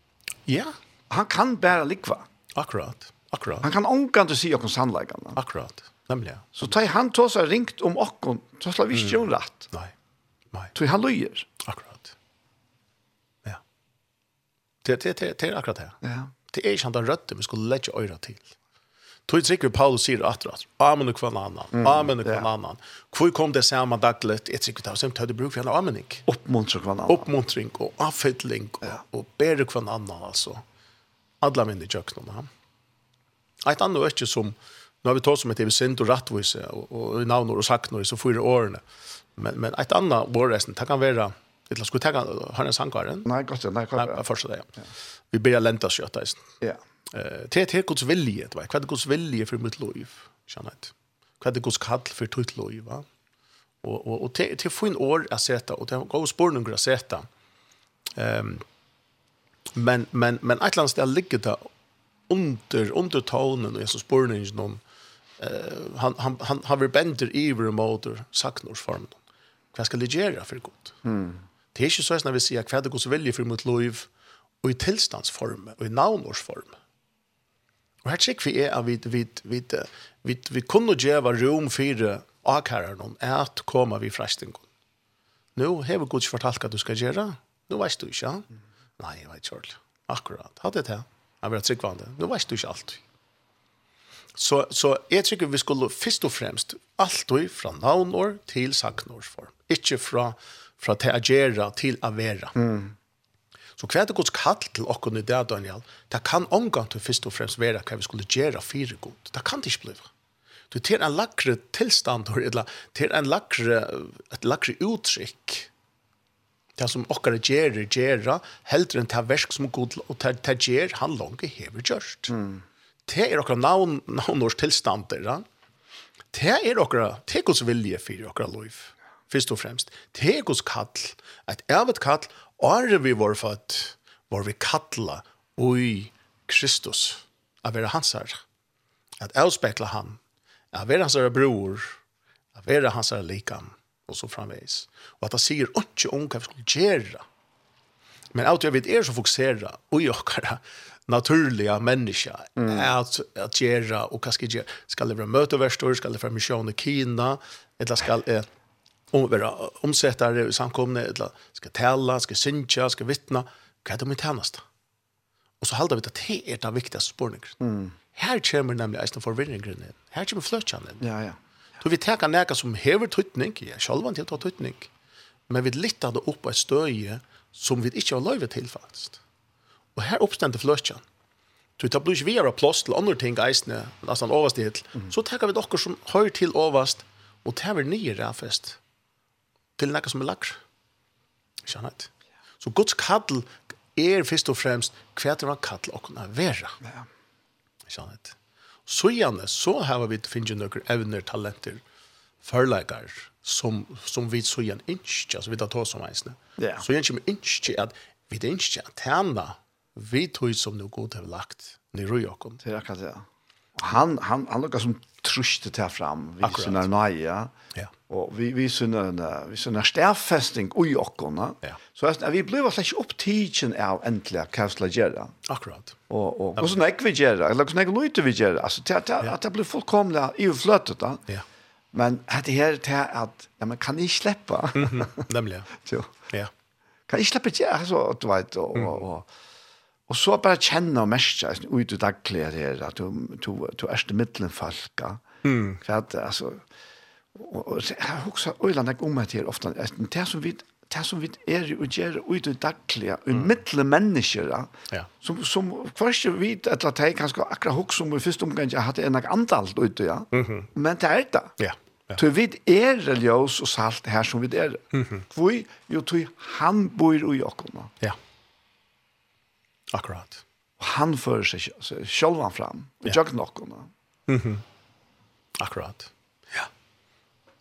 ja. Han kan bära likva akkurat akkurat. Han kan onkan å se och sannläggarna akkurat nämligen så tar han tosa ringt om och så slår vi ju rätt nej nej Så han løyer. akkurat. Ja. Det det det akkurat det. Ja. Det er ikke han den rødde, vi skulle legge øyre til. Tog sikker Paulus sier at det, amen og kvann annan, amen og kvann annan. Hvor kom det samme daglig, jeg sikker det, som tøyde bruk for en amening. Oppmuntring kvann annan. Oppmuntring og avfytling og, ja. og bedre kvann annan, altså. Adla mine kjøkkenen. Et annet er ikke som, nu har vi tått som et evsint og rattvise, og, og navnor og saknor, så fyra årene. Men, men et annet vårresten, det kan være, det skulle ta har en sangkaren. Nei, godt, ja, nei, godt. Ja. Nei, først det, ja vi börjar länta sig att Ja. Eh till till Guds vilje, det var vad Guds vilje för mitt liv. Känner det. Vad är Guds kall för ditt liv, va? Och och och till till fin år att sätta och det går spår att sätta. Ehm men men men ett land där ligger det under under tonen och Jesus spårningen någon eh han han han har vi bänder i vår motor saknors form. Vad ska det göra för gott? Mm. Det är ju så att när vi säger kvad Guds för mitt liv og i tilstandsform, og i navnorsform. Og her sikker vi er at vi, vi, vi, vi, vi kunne gjøre rom for akæreren at koma vi frestingen. Nå har vi godt fortalt hva du skal gjøre. Nå vet du ikke. Nei, jeg vet ikke. Akkurat. Hadde det her. Jeg vil ha tryggvande. Nå vet du ikke alt. Så, så jeg tror vi skulle først og fremst alltid fra navnår til saknårsform. Ikke fra, fra til å gjøre til å være. Mm. Så hva er det Guds kall til okken i det, Daniel? Det kan omgang til først og fremst være hva vi skulle gjøre fire god. Det kan det ikke bli. Du til en lakre tilstand, eller til en lakre, et lakre uttrykk, det som okkar gjør, gjør, heldre enn det versk som god, og det gjør han langt hever gjørst. Mm. Det er okkar navn, navnårs tilstander, ja? det er okkara, det er Guds vilje for okkara liv, først og fremst. Det er Guds kall, et evet kall Are vi var fatt var vi kattla ui Kristus av vera hans her, At avspekla han, av vera hans her bror, av vera hans her likam, og så framveis. Og at han sier ikke om hva vi skulle gjøre. Men alt jeg vet er så fokusera ui okkara naturliga människa mm. att att göra och kanske göra ska det vara möteverstor ska det vara mission i Kina eller ska eh, om vera omsättare i samkomne eller ska tälla, ska synja, ska vittna. Vad de tjänast? Och så håller vi det till er det viktigaste spårningen. Mm. Här kommer nämligen eisen förvirringen in. Här kommer flötjan. Ja, ja. Så vi tar näka som hever tøytning, ja, sjalvan til å ta tøytning, men vi littar det opp av støye som vi ikke har løyve til, faktisk. Og her oppstender fløtjan. Så det blir ikke vi har plass til andre ting eisene, nesten overst til, så tar vi dere som hører til overst, og tar vi nye ræfest til noe som er lager. Ikke annet. Så Guds kall er først og fremst hva det var kall å kunne være. Ja. Ikke annet. Så gjerne, så har vi finnet noen evner, talenter, forleggere, som, som vi så gjerne ikke, altså vi tar ta som eisene. Ja. Så gjerne kommer ikke at vi det ikke at henne, vi tog som noe god har lagt, ni ro jag kom. Det er akkurat det, ja. Han, han, han lukket som truste til fram, vi som er nøye. Ja. ja og vi vi såna vi såna stærfesting ui okkona Ja. Så att vi blev slett inte upptigen av äntligen kastla göra. Akkurat. og og och såna ekvi göra eller såna lite vi altså Alltså att att det blev fullkomligt i flötet da Ja. Men hat det her till at ja men kan inte släppa. nemlig Jo. Ja. (laughs) Kan inte släppa det alltså du vet og, og og så bare kjenne og märka ut i dagliga her, at att du, du, du är till mitteln falka. Mm. For at, altså, Og, og jeg har også øyland om at her ofte, det som vi det som vi er og gjør ut i daglig, i mm. mittle mennesker, ja. som, som først vi vet at det er kanskje akkurat hokk som i første omgang jeg hadde en antall ute, ja. Mm -hmm. men det er det. Ja. Ja. Så vi er religiøs og salt her som vi er. Mm -hmm. Hvor jo tog han bor i okkona. Ja. Akkurat. Og han fører seg selv fram, og ja. jøkken okkona. Mm -hmm. Akkurat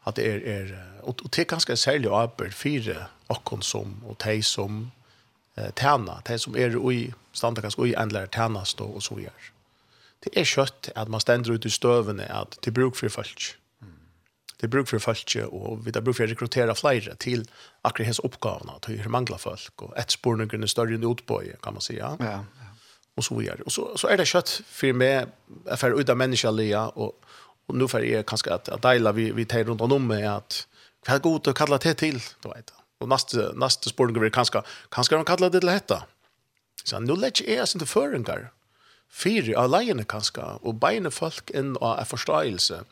at det er, er og, og det er ganske særlig arbeid fire okken som, og de som eh, tjener, de som er i standa ganske i endelig tjenest og, og så gjør. Det er kjøtt at man stender ut i støvene at det er bruk for folk. Det er bruk for folk, og vi har bruk for å rekruttere flere til akkurat hans oppgavene, til å mangle folk, og et sporene større enn utbøye, kan man si. Ja, ja. Og så gjør. Og så, så er det kjøtt for meg, for ut av menneskelige, og Och nu för är kanske att att dela vi vi tar runt om med att vad gott att kalla det till då vet jag. Och nästa nästa sporten blir kanske kanske de kallar det till detta. Så nu lägg är sin förringar. Fyra alene kanske och beina folk in och en förståelse.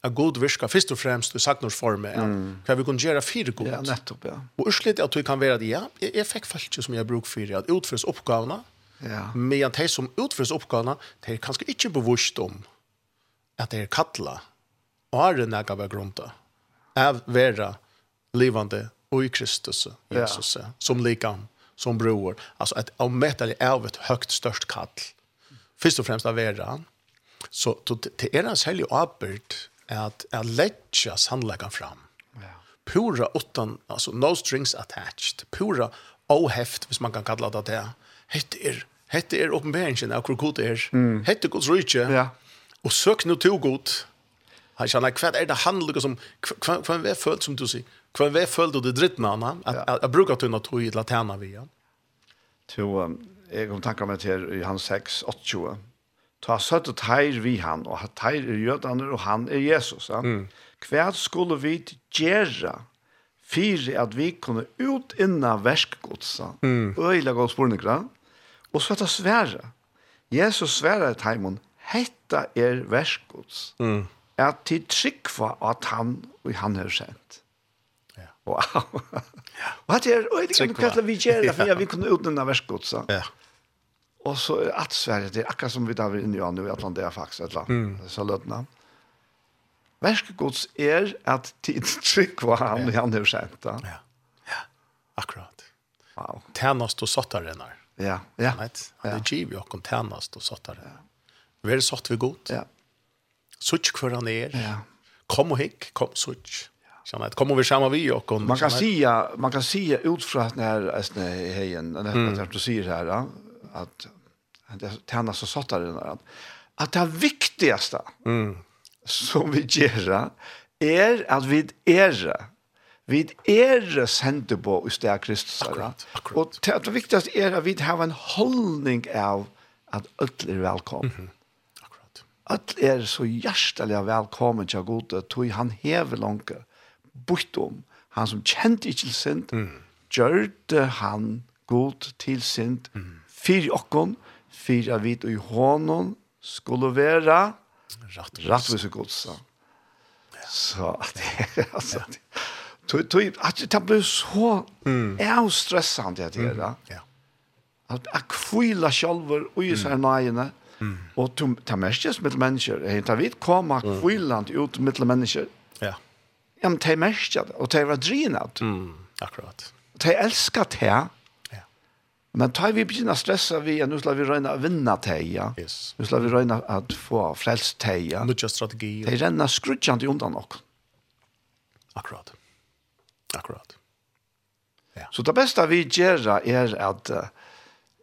A god viska först och främst i saknorsformen. Mm. Kan vi kan göra fyra god? Ja, nettopp, ja. Och urslit att vi kan vara det, ja, jag fick folk som jag bruk för att utförs uppgavna. Ja. Men att de som utförs uppgavna, det är kanske inte bevisst om at det er kattla og har en ega ved grunta av vera livande og i Kristus Jesus som likam, som bror alltså att avmettelig av et høgt størst störst kall. Först och främst av vera. Så det er hans helg abert är att att lägga fram. Fram pura utan alltså no strings attached. Pura oheft hvis man kan kalla det det heter heter uppenbarelsen av hvor god er. Är Guds rike ja. Og søk nu til god. Han kjenner, hva er det han lukker som, hva hva er det følt som du sier? Hva er det følt du det dritt med han? Jeg bruker til noe i latena vi han. Um, jeg kom tanke meg til i hans 6, 8, Ta søtt og teir vi han, og teir er jødene, og han er Jesus. Ja? Mm. Hva skulle vi gjøre for at vi kunne ut innan verskgodsa, mm. øyla god spornikra, og så er det svære. Jesus svære til heimen, hett hetta er verskuds. Mm. At til trykva at han og han har sendt. Ja. Wow. ja. Og at er, og jeg kan vi gjøre, for vi vil kunne utnå verskudsa. Ja. Og så er at Sverige, det er akkurat som vi tar inn i Anu, at han det er faktisk et eller annet, så løtna. Verskuds er at tid trykva han og han har sendt. Ja. Ja, akkurat. Wow. Tjernast og sattarenar. Ja, ja. Right? Han er giv jo kon tjernast og sattarenar. Ja. Vær satt vi godt. Ja. Such kvar han er. Ja. Kom og hikk, kom sutt. Så att kommer vi samma vi och kon man kan säga man kan säga ut från när äsne hejen när det du säger här att det tärna så satt där att att det viktigaste mm. som vi gör är att vi är vi är sända på i stär Kristus och det viktigaste är att vi har en hållning av att öll är välkomna mm -hmm. Alt er så hjertelig velkommen til God, tog han hever langt bortom. Han som kjente ikke til synd, gjørte han god til synd, mm. fyr okkon, for av hvit og i hånden, skulle være rettvis og godsa. Så, Så det er altså... Ja. Tog, tog, at det ble så mm. stressant det her. Ja. At jeg kvila sjølver og i seg nøyene, mm Mm. Og ta mestjes med mennesker, til vi kommer mm. kvillant ut med mennesker, ja. ja, men til mennesker, og til var drinat. Mm. Akkurat. Til elsker til, ja. men tar vi begynner å stresse vi, nu skal vi røyna å vinna til, ja. Yes. nu skal vi røyna å få frelst det, ja. Nødja strategi. Til renner skrudjant i undan nok. Akkurat. Akkurat. Ja. Så det beste vi gjør er at uh,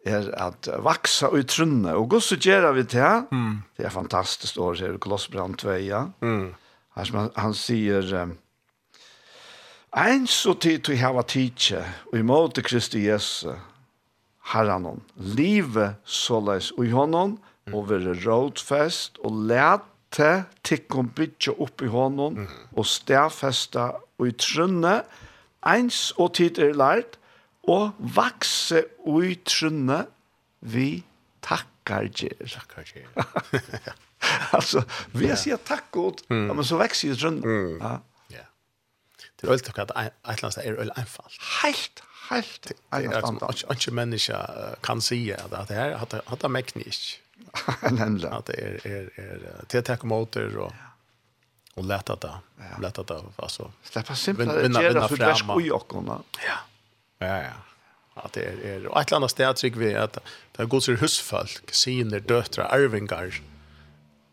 er at vaksa og trunne. Og gos så gjør vi det. Mm. Det er fantastisk år her i Kolossbrand 2. Ja. Mm. Her som han, han sier, Ein så tid til hava tidsje, og i måte Kristi Jesu, herranon, livet såleis og i honom, og være rådfest, og lete tikkum bytja opp i honom, og stafesta og i trunne, eins og tid er lært, og vakse ui trunne vi takkar gjer. Takkar gjer. (laughs) altså, vi har sier takk god, mm. ja, men så växer ju trunne. Mm. Ja. Det Det er veldig at Eitlands er veldig einfalt. Helt, helt einfalt. Ikke menneska kan sige at det her, at det er mekni ikke. Nemlig. At det er, er, er, det er takk motor och och lätta det. Lätta det alltså. Släppa simpelt. Vinna vinna fram. Ja. Ja, ja. Att det är er, ett annat sted tycker vi att det går till husfolk, syner, döttrar, arvingar.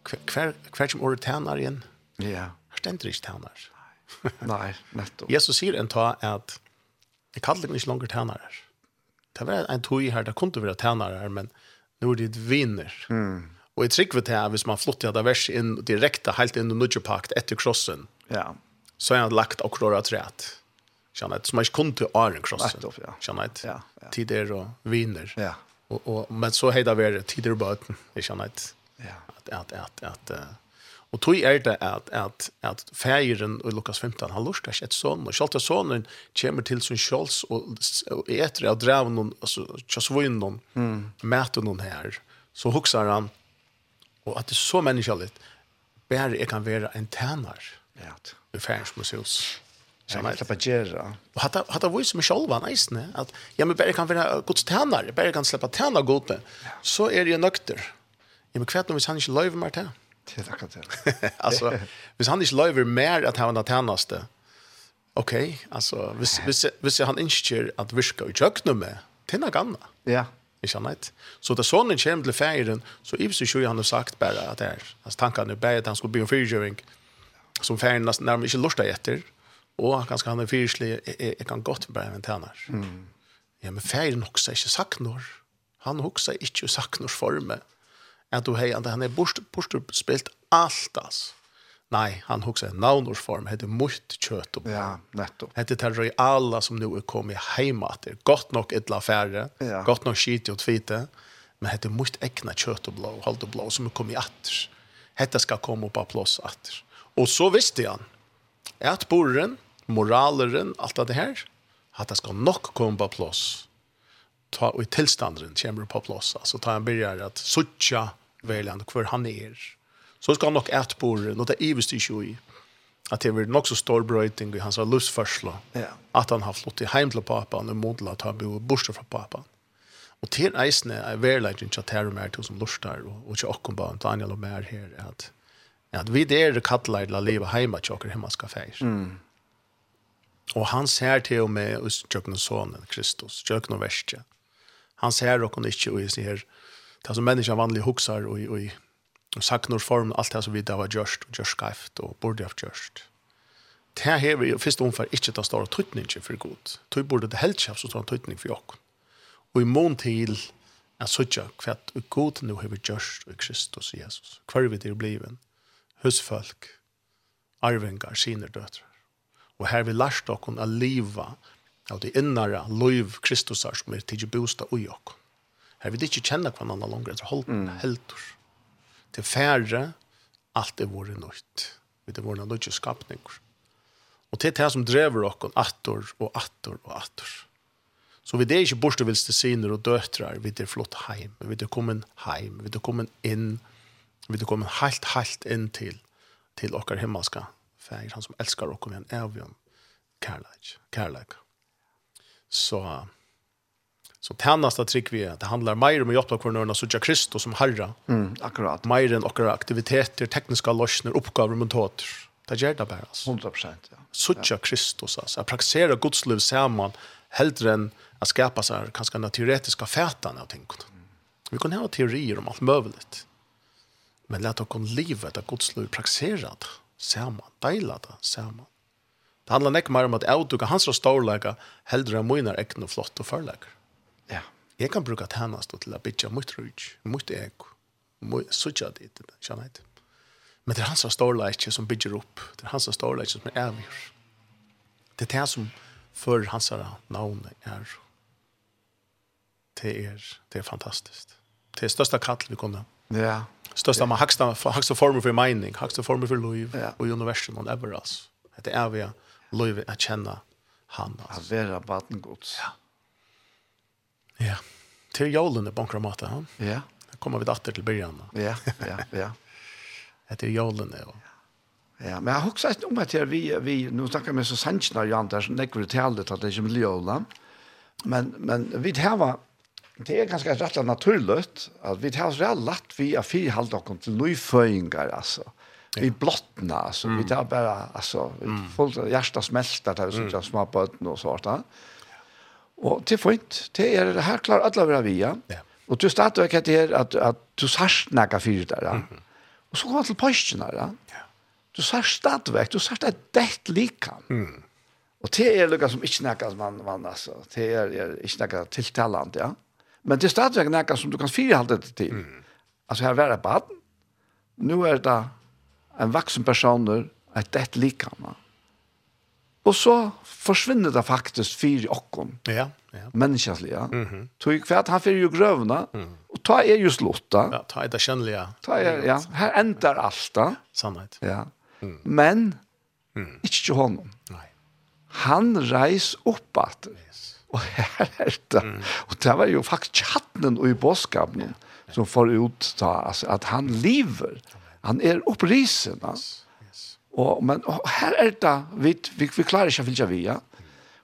Kvar kvar som ordet tjänar igen. Ja. Ständer inte tjänar. Nej, netto. (laughs) Jesus säger en ta att jag kallar inte längre tjänar. Det var en tog her, det kunne være vara her, men nå er det vinner. Mm. Och jag tycker det här, hvis man flottar det vers inn direkte, helt inn i nudgeparkt etter krossen. Ja. Så er han lagt och rörat rätt. Känner att som man ikke kunde til Cross. Krossen. Nettopp, ja, ja. ja. tider og viner. Ja. Og, og, men så hejda vi tider bara jag känner att ja. At, at, at, at, uh, og tog er det at, at, at feiren i Lukas 15 har lust att ett sån och Schalter sonen kommer till som Scholz og, äter av dräv någon alltså just vinn någon mm. mäter noen her. så hukser han og at det er så menneskelig, bare jeg kan være en tjänare. Ja. I färgens museus. Så han slapp att göra. Och hade hade vi som själva nice ne att ja men bara kan vara gott tärnar, bara kan släppa tärnar gott. Så är det ju nökter. Ja men kvärt om vi han inte löver mer till. Det är akkurat det. (laughs) Alltså, hvis han inte löver mer att han har tärnaste. Okej, okay, alltså hvis, hvis, hvis han inte att viska i jökna med. Tinna ganna. Ja. Ikke annet. Så da sonen kommer til feiren, så i seg ikke han har sagt bare at det er. altså tankene er bare at han skulle bli en fyrtjøring som feiren nesten nærmere ikke lortet etter og ganske han er fyrslig, jeg, jeg kan godt være en tjener. Mm. Ja, men feiren hokser ikke saknor. Han hokser ikke saknor forme. At du hei, han er borst, spilt alt, altså. Nei, han hugsa en navnorsform, hette mutt og Ja, nettopp. Hette til reala som nu er kommet heima til. Godt nok ytla færre, ja. godt nok skit og tvite, men hette mutt egna og blå, holdt blå, som er kommet atter. Hette skal komme opp av plås atter. Og så visste han at borren, moraleren, alt det her, at det skal nok komme på plås. Ta, og i tilstanderen kommer på plås. Altså ta en begynner at suttja veljan hvor han er. Så skal han nok et bor, noe det ivest ikke i, at det er nok så stor brøyting i hans lustførsla, ja. at han har flott i heim til papan og modla at han bor bortsett fra papan. Og til eisene er verlegging til terror mer til som lustar, og, og ikke okkombaen Daniel og mer her, at, at vi der kattleidla livet heima til okker himmelska feir. Mm. Og han ser til og med oss tjøkken sonen, Kristus, tjøkken og verste. Han ser og ikke og sier, det som mennesker vanlig hoksar og, og, og sakner form, alt det som vi da var gjørst, og gjørst skreift, og burde ha gjørst. Det her vi i første omfær ikke ta større tøytning for god. Tøy burde det helt kjapt større tøytning for jokk. Og i mån til at søtja hva god nå har vi gjørst i Kristus Jesus. Hver vi til bliven, husfolk, arvengar, sine døtre. Og her vi lærst okkon a liva av det innara loiv Kristusar som er tidsi bosta ui okkon. Her vil ikke kjenne hver annan langre etter holdt mm. heldur. Til færre, alt er vore nøyt. Vi er vore nøyt skapningur. Og til det som drever okkon attor og attor og attor. Så vi er ikke bortevilste siner og døtrar, vi er flott heim, vi er kommet heim, vi er kommet inn, vi er kommet helt, helt inn til, til okkar himmelska fæger, han som elskar okkur med en evig kærleik, kærleik. Så, så tennast at trygg vi er, det handlar meir om å hjelpe hver nøyna sutja Kristus som herra, mm, akkurat. meir enn okkara aktiviteter, tekniska løsner, oppgaver, mentorer. Det gjør det bare, altså. 100%, ja. Sutja ja. Kristus, altså. Jeg praksera Guds liv saman, heldre enn å skapa seg kanskje den teoretiska fætan av ting. Vi kan ha teorier om alt møveligt. Men lät oss livet av Guds liv praktiserat saman, deila det saman. Det handlar nekk mer om at avduka hans og storleika heldre av mine ekne flott og farleikar. Ja. Jeg kan bruka tennast til å bytja mot rujt, mot ego, mot sutja dit, kjann heit. Men det er hans og storleika som bygger opp, det er hans og storleika som er avgjør. Det er det som för hans navn er det er, det er fantastisk. Det er største kall vi kunne. Ja, Största man hacksta hacksta former för mining, hacksta former för liv ja. och universum och ever alltså. Det är vi liv att känna han alltså. Att vara barn Guds. Ja. Ja. Till julen på bankramata han. Ja. Då kommer vi åter till början. Ja, ja, ja. Det är julen då. Ja, men jag har också om att vi vi nu snackar med så sanchna Jan där så til att det är som Leola. Men men vi det här var Det er ganske rett og naturligt at vi tar oss reelt lett vi er fire halvt dere til nøyføyinger, altså. Vi blottna, altså. Mm. Vi tar bare, altså, vi mm. folk hjertet smelter til sånn mm. små bøtten og sånt. Og til fint, det er her klarer alle å være via. Ja. Og du starter ikke til at, at du sarsnakker fire der, ja. Mm. Og så kommer til pøstene, ja. Du sars stadigvæk, du sars det dett likan. Mm. Og det er lukka som ikke nekka man, man, altså. Det er, er ikke nekka tiltalland, ja. Mm. Men det er stadigvæk noe som du kan firehalte det til. Mm. Altså her var det baden, nu er det en vaksen personer, et dett likhamma. Og så forsvinner det faktisk fire okken. Ja, ja. Menneskjenslige. Mm. Tog for at han fyrer jo grøvene, mm. og ta er jo slutta. Ja, ta det känliga. Ta er, ja. Her ender alt da. Sannhet. Ja. Mm. Men, mm. ikke til honom. Nej. Han reis opp at. Ja (laughs) og her helta. Mm. Og det var jo faktisk chatten og i boskapen yeah. som får ut da, altså, at han lever. Han er opprisen. Yes. yes. Og, men og her er det, vi, vi, vi klarer ikke å finne via.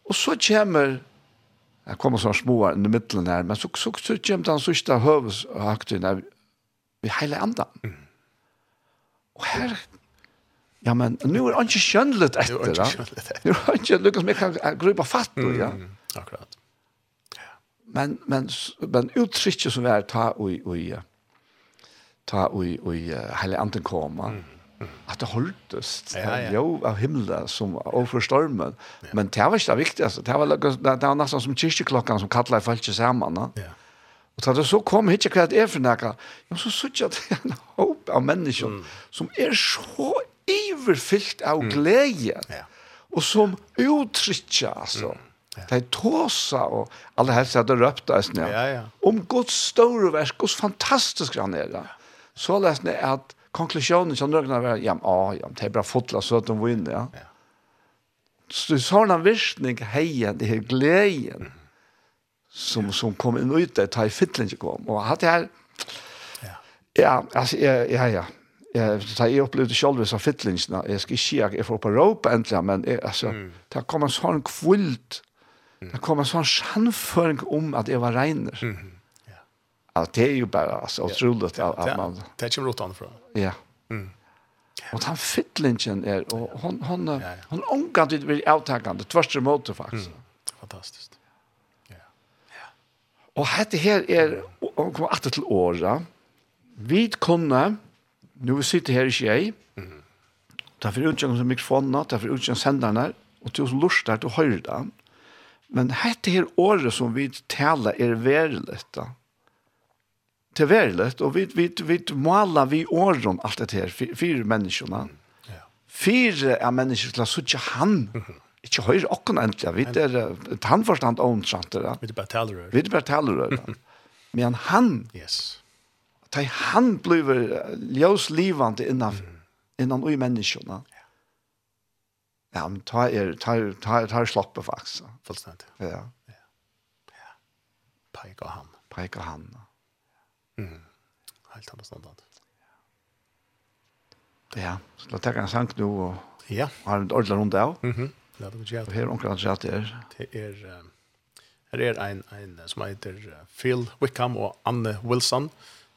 Og så kommer, jeg kommer sånn små i midtelen her, men så, så, så, kommer den sørste høveshøkten der vi hele enda. Mm. Og her Ja, men nå er han ikke skjønnelig etter. Nu er han ikke skjønnelig etter. Nu er han ikke lykkes med å gripe fatt. Ja. Mm. Akkurat. Ja. Men, men, men uttrycket som är ta og, og, ta og, og hela anten komma. mm. Mm. Att det hålltes ja, ja. jo av himlen som över stormen. Ja. Men det var inte det viktigaste. Det var, det var nästan som kyrkklockan som kallar folk samman. va Ja. Och så, det så kom hit kvart är för näka. Jag så såg jag (laughs) det en hopp av människor mm. som är så överfyllt av glädje. Mm. Ja. Och som uttrycker alltså. Mm. Det er tåsa og alle helst hadde røpt det. Ja. ja, ja. Om Guds store verk, Guds fantastisk han er. Ja. Så lest jeg at konklusjonen som nøkken var, ja, ah, ja, det er bra fotla så at de vinner, ja. ja. Så det er sånn en virkning heien, det er gleden som, som kom inn ut der, da jeg fytlen ikke kom. Og hatt jeg her, ja, altså, ja, ja, ja. Jeg, da jeg opplevde selv disse fittlingene, jeg skal ikke si at jeg får på råpe endelig, men jeg, altså, mm. det kom en sånn kvult Det kom en sånn sannføring om at jeg var regner. Mm ja. Altså, det er jo bare altså, utrolig ja. at, at man... Det kommer ut fra. Ja. Mm. Og den fytlingen er, og hon, hon, hon, hon omgav det blir avtakende, tvers imot det faktisk. Mm. Fantastisk. Ja. ja. Og dette her er, og kommer alltid til året, vi kunne, nå vi sitter her i jeg, mm. det er for utgjøring som mikrofonen, det er for utgjøring senderne, og til oss lurer der, du høyre det, Men dette her året som vi taler er verilet da. Til verilet, og vi, vi, vi maler vi åren alt dette her, fire menneskene. Ja. Fire er mennesker til å sitte han. Ikke høyre åkken endelig, vi er et handforstand åndsant. Vi er bare talerør. Vi er bare talerør. Men han, yes. at han blir ljøs livende innan, innan ui menneskene. Ja Ja, men ta er, ta er, ta er, ta er sloppet faktisk. Fullstendig. Ja. ja. ja. Peik av han. Peik av han. Ja. Mm. Helt annet standard. Ja, så la tar en sang nå og ja. har en ordentlig rundt av. Mhm. -hmm. La det gå Og her omkring han sier at det er. Det er, her er en, en som heter Phil Wickham og Anne Wilson.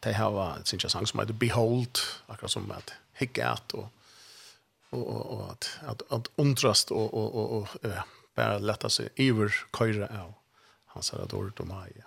De har sin sang som heter Behold, akkurat som at Higgat og och och och att att, att undrast och och och och bara lätta sig över köra av hans ador till mig.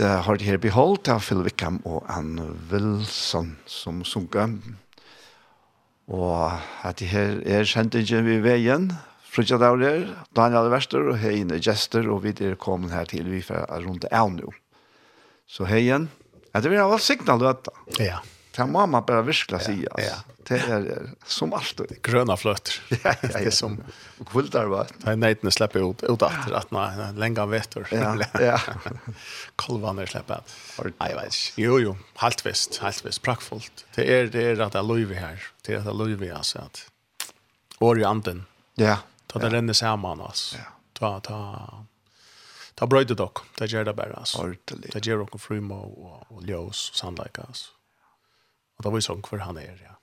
vi har det her beholdt av Phil Wickham og Ann Wilson som sunker. Og at det her er kjentingen vi veien, Frutja Daurer, Daniel Verster og Heine Gjester, og vi er kommet her til vi fra rundt av nå. Så heien, at det vil ha signal du Ja. Det må man bare virkelig si, Ja, ja. Det er, er som allt. Gröna flötter. (laughs) Ja, ja, ja. som kvildar va. Det nej, den släpper ut ut att att nej, länga vetter. Ja, (laughs) ja. Kolvarna släpper. Nej, vet. Jo, jo, helt visst, helt visst, praktfullt. Det är det är att det löver här. Det är att det löver alltså att anden. Ja. Ta det renner samman alltså. Ja. Ta ta Ta brödet dock. Det gör det bara alltså. Det gör också og, og ljus og sunlight altså. Og da var jo sånn hvor han er, ja.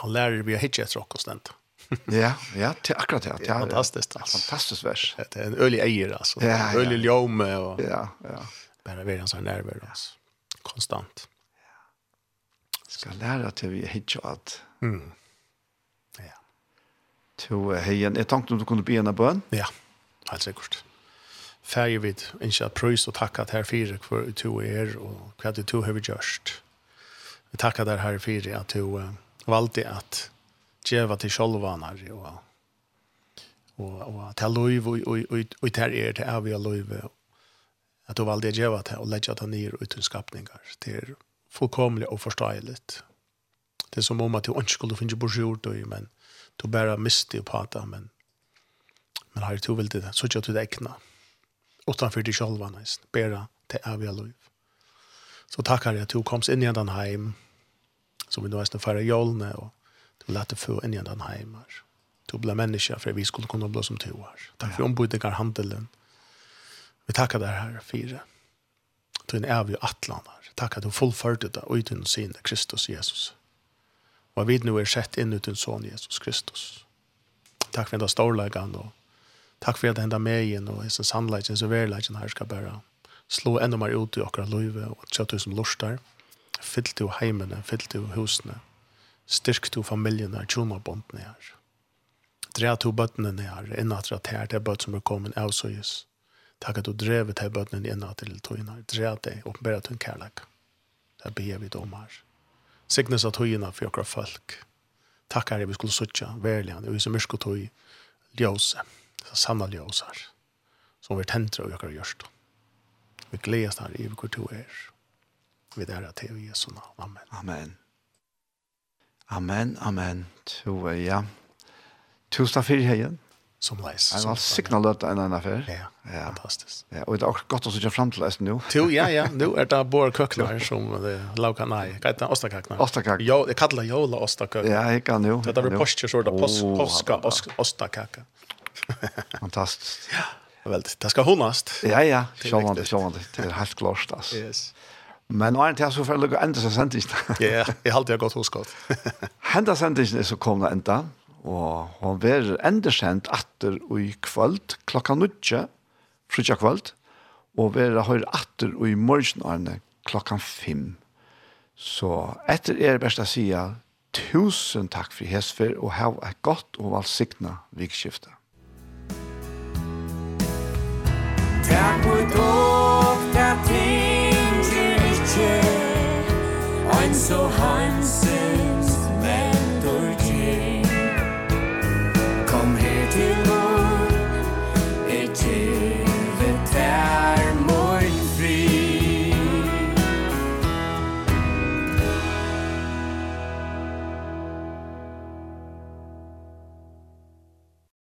Han lærer vi å hitje etter åkken stendt. (laughs) ja, ja, det er akkurat det. Det er fantastisk. altså. fantastisk vers. Det er en ølig eier, altså. Ja, ja. Ølig ljome. Og... Ja, ja. Bare være hans nerver, altså. Konstant. Ja. Skal lære til vi hitje at... Mm. Ja. To heien. Jeg tenkte om du kunne be en av bøn. Ja, helt sikkert. Færger vid, ikke at prøys og takk at her fire for du er, og hva du har gjort. Ja Vi tackar där här för att du valde att geva till själva och och og ta lov och och och og ta er till av lov att du valde geva till och lägga ta ner ut skapningar till fullkomlig och förståeligt. Det som om at du ikke skulle finna bourgeois då men du bara miste på att men men har du vill det så att du det ekna utanför dig själva nästan bara till av lov. Så tackar jag att du komst in i den heim. Som vi nu är snart färre jolne. Och du lät dig få in i den heim. Du blev människa för vi skulle kunna bli som du är. Tack för ombudningar handelen. Vi tackar dig här fyra. Du är en evig atlan här. Tack att du fullförde det och utan sin Kristus Jesus. Och vi nu är sett in utan son Jesus Kristus. Tack för den där storläggande och tack för att det händer med igen och i sin sannleggen, så verleggen her ska bare slå enda mer ut i okra løyve, og tja du som lorstar, fyllt du heimene, fyllt du husene, styrk du familjene, tjona bondene her. Drea to bøttene her, innan at her, det er bøtt som er kommet av søyes. Takk at du drevet til bøttene innan til tøyene. Drea deg, åpenbæra til en kærlek. Det ber vi dom her. Signes av tøyene for okra folk. Takk her, vi skulle suttja, verlig, han, og vi som myrk og tøy, ljøse, sanna ljøse her, som vi tentra og akkurat gjørst. Takk Vi gledes her i hvor du er. Vi der er til Jesu navn. Amen. Amen. Amen, amen. To er, ja. Tusen takk for heien. Som leis. En all signa løte en annen affær. Ja, ja, fantastisk. Ja, og det er godt å sitte frem til leisen nå. Jo, ja, ja. Nå er det (laughs) bare køkner som det lauka, nei, hva heter det? Ostakakner. Ostakakner. Jo, det kallar jola ostakakner. Ja, jeg kan jo. Det er bare postkjør, så er det påska ostakakner. (laughs) Fantastisk. Ja. Vel, det skal honast. Ja, ja, sjåan det, sjåan det. Det är helt klart altså. Yes. Men nå (laughs) (laughs) er det så för att enda sig sent inte. Ja, jeg har alltid gått hos gott. Hända sent inte så kommer ända och hon blir ändå sent åter i kvöld, klokka 9 frutja kvöld og vera høyre atter og i morgenarne klokka fem. Så etter er det best å si tusen takk for hesfer og ha et godt og valgsikna vikskiftet. Sag mir doch, da ting sie nicht schön Ein so hanse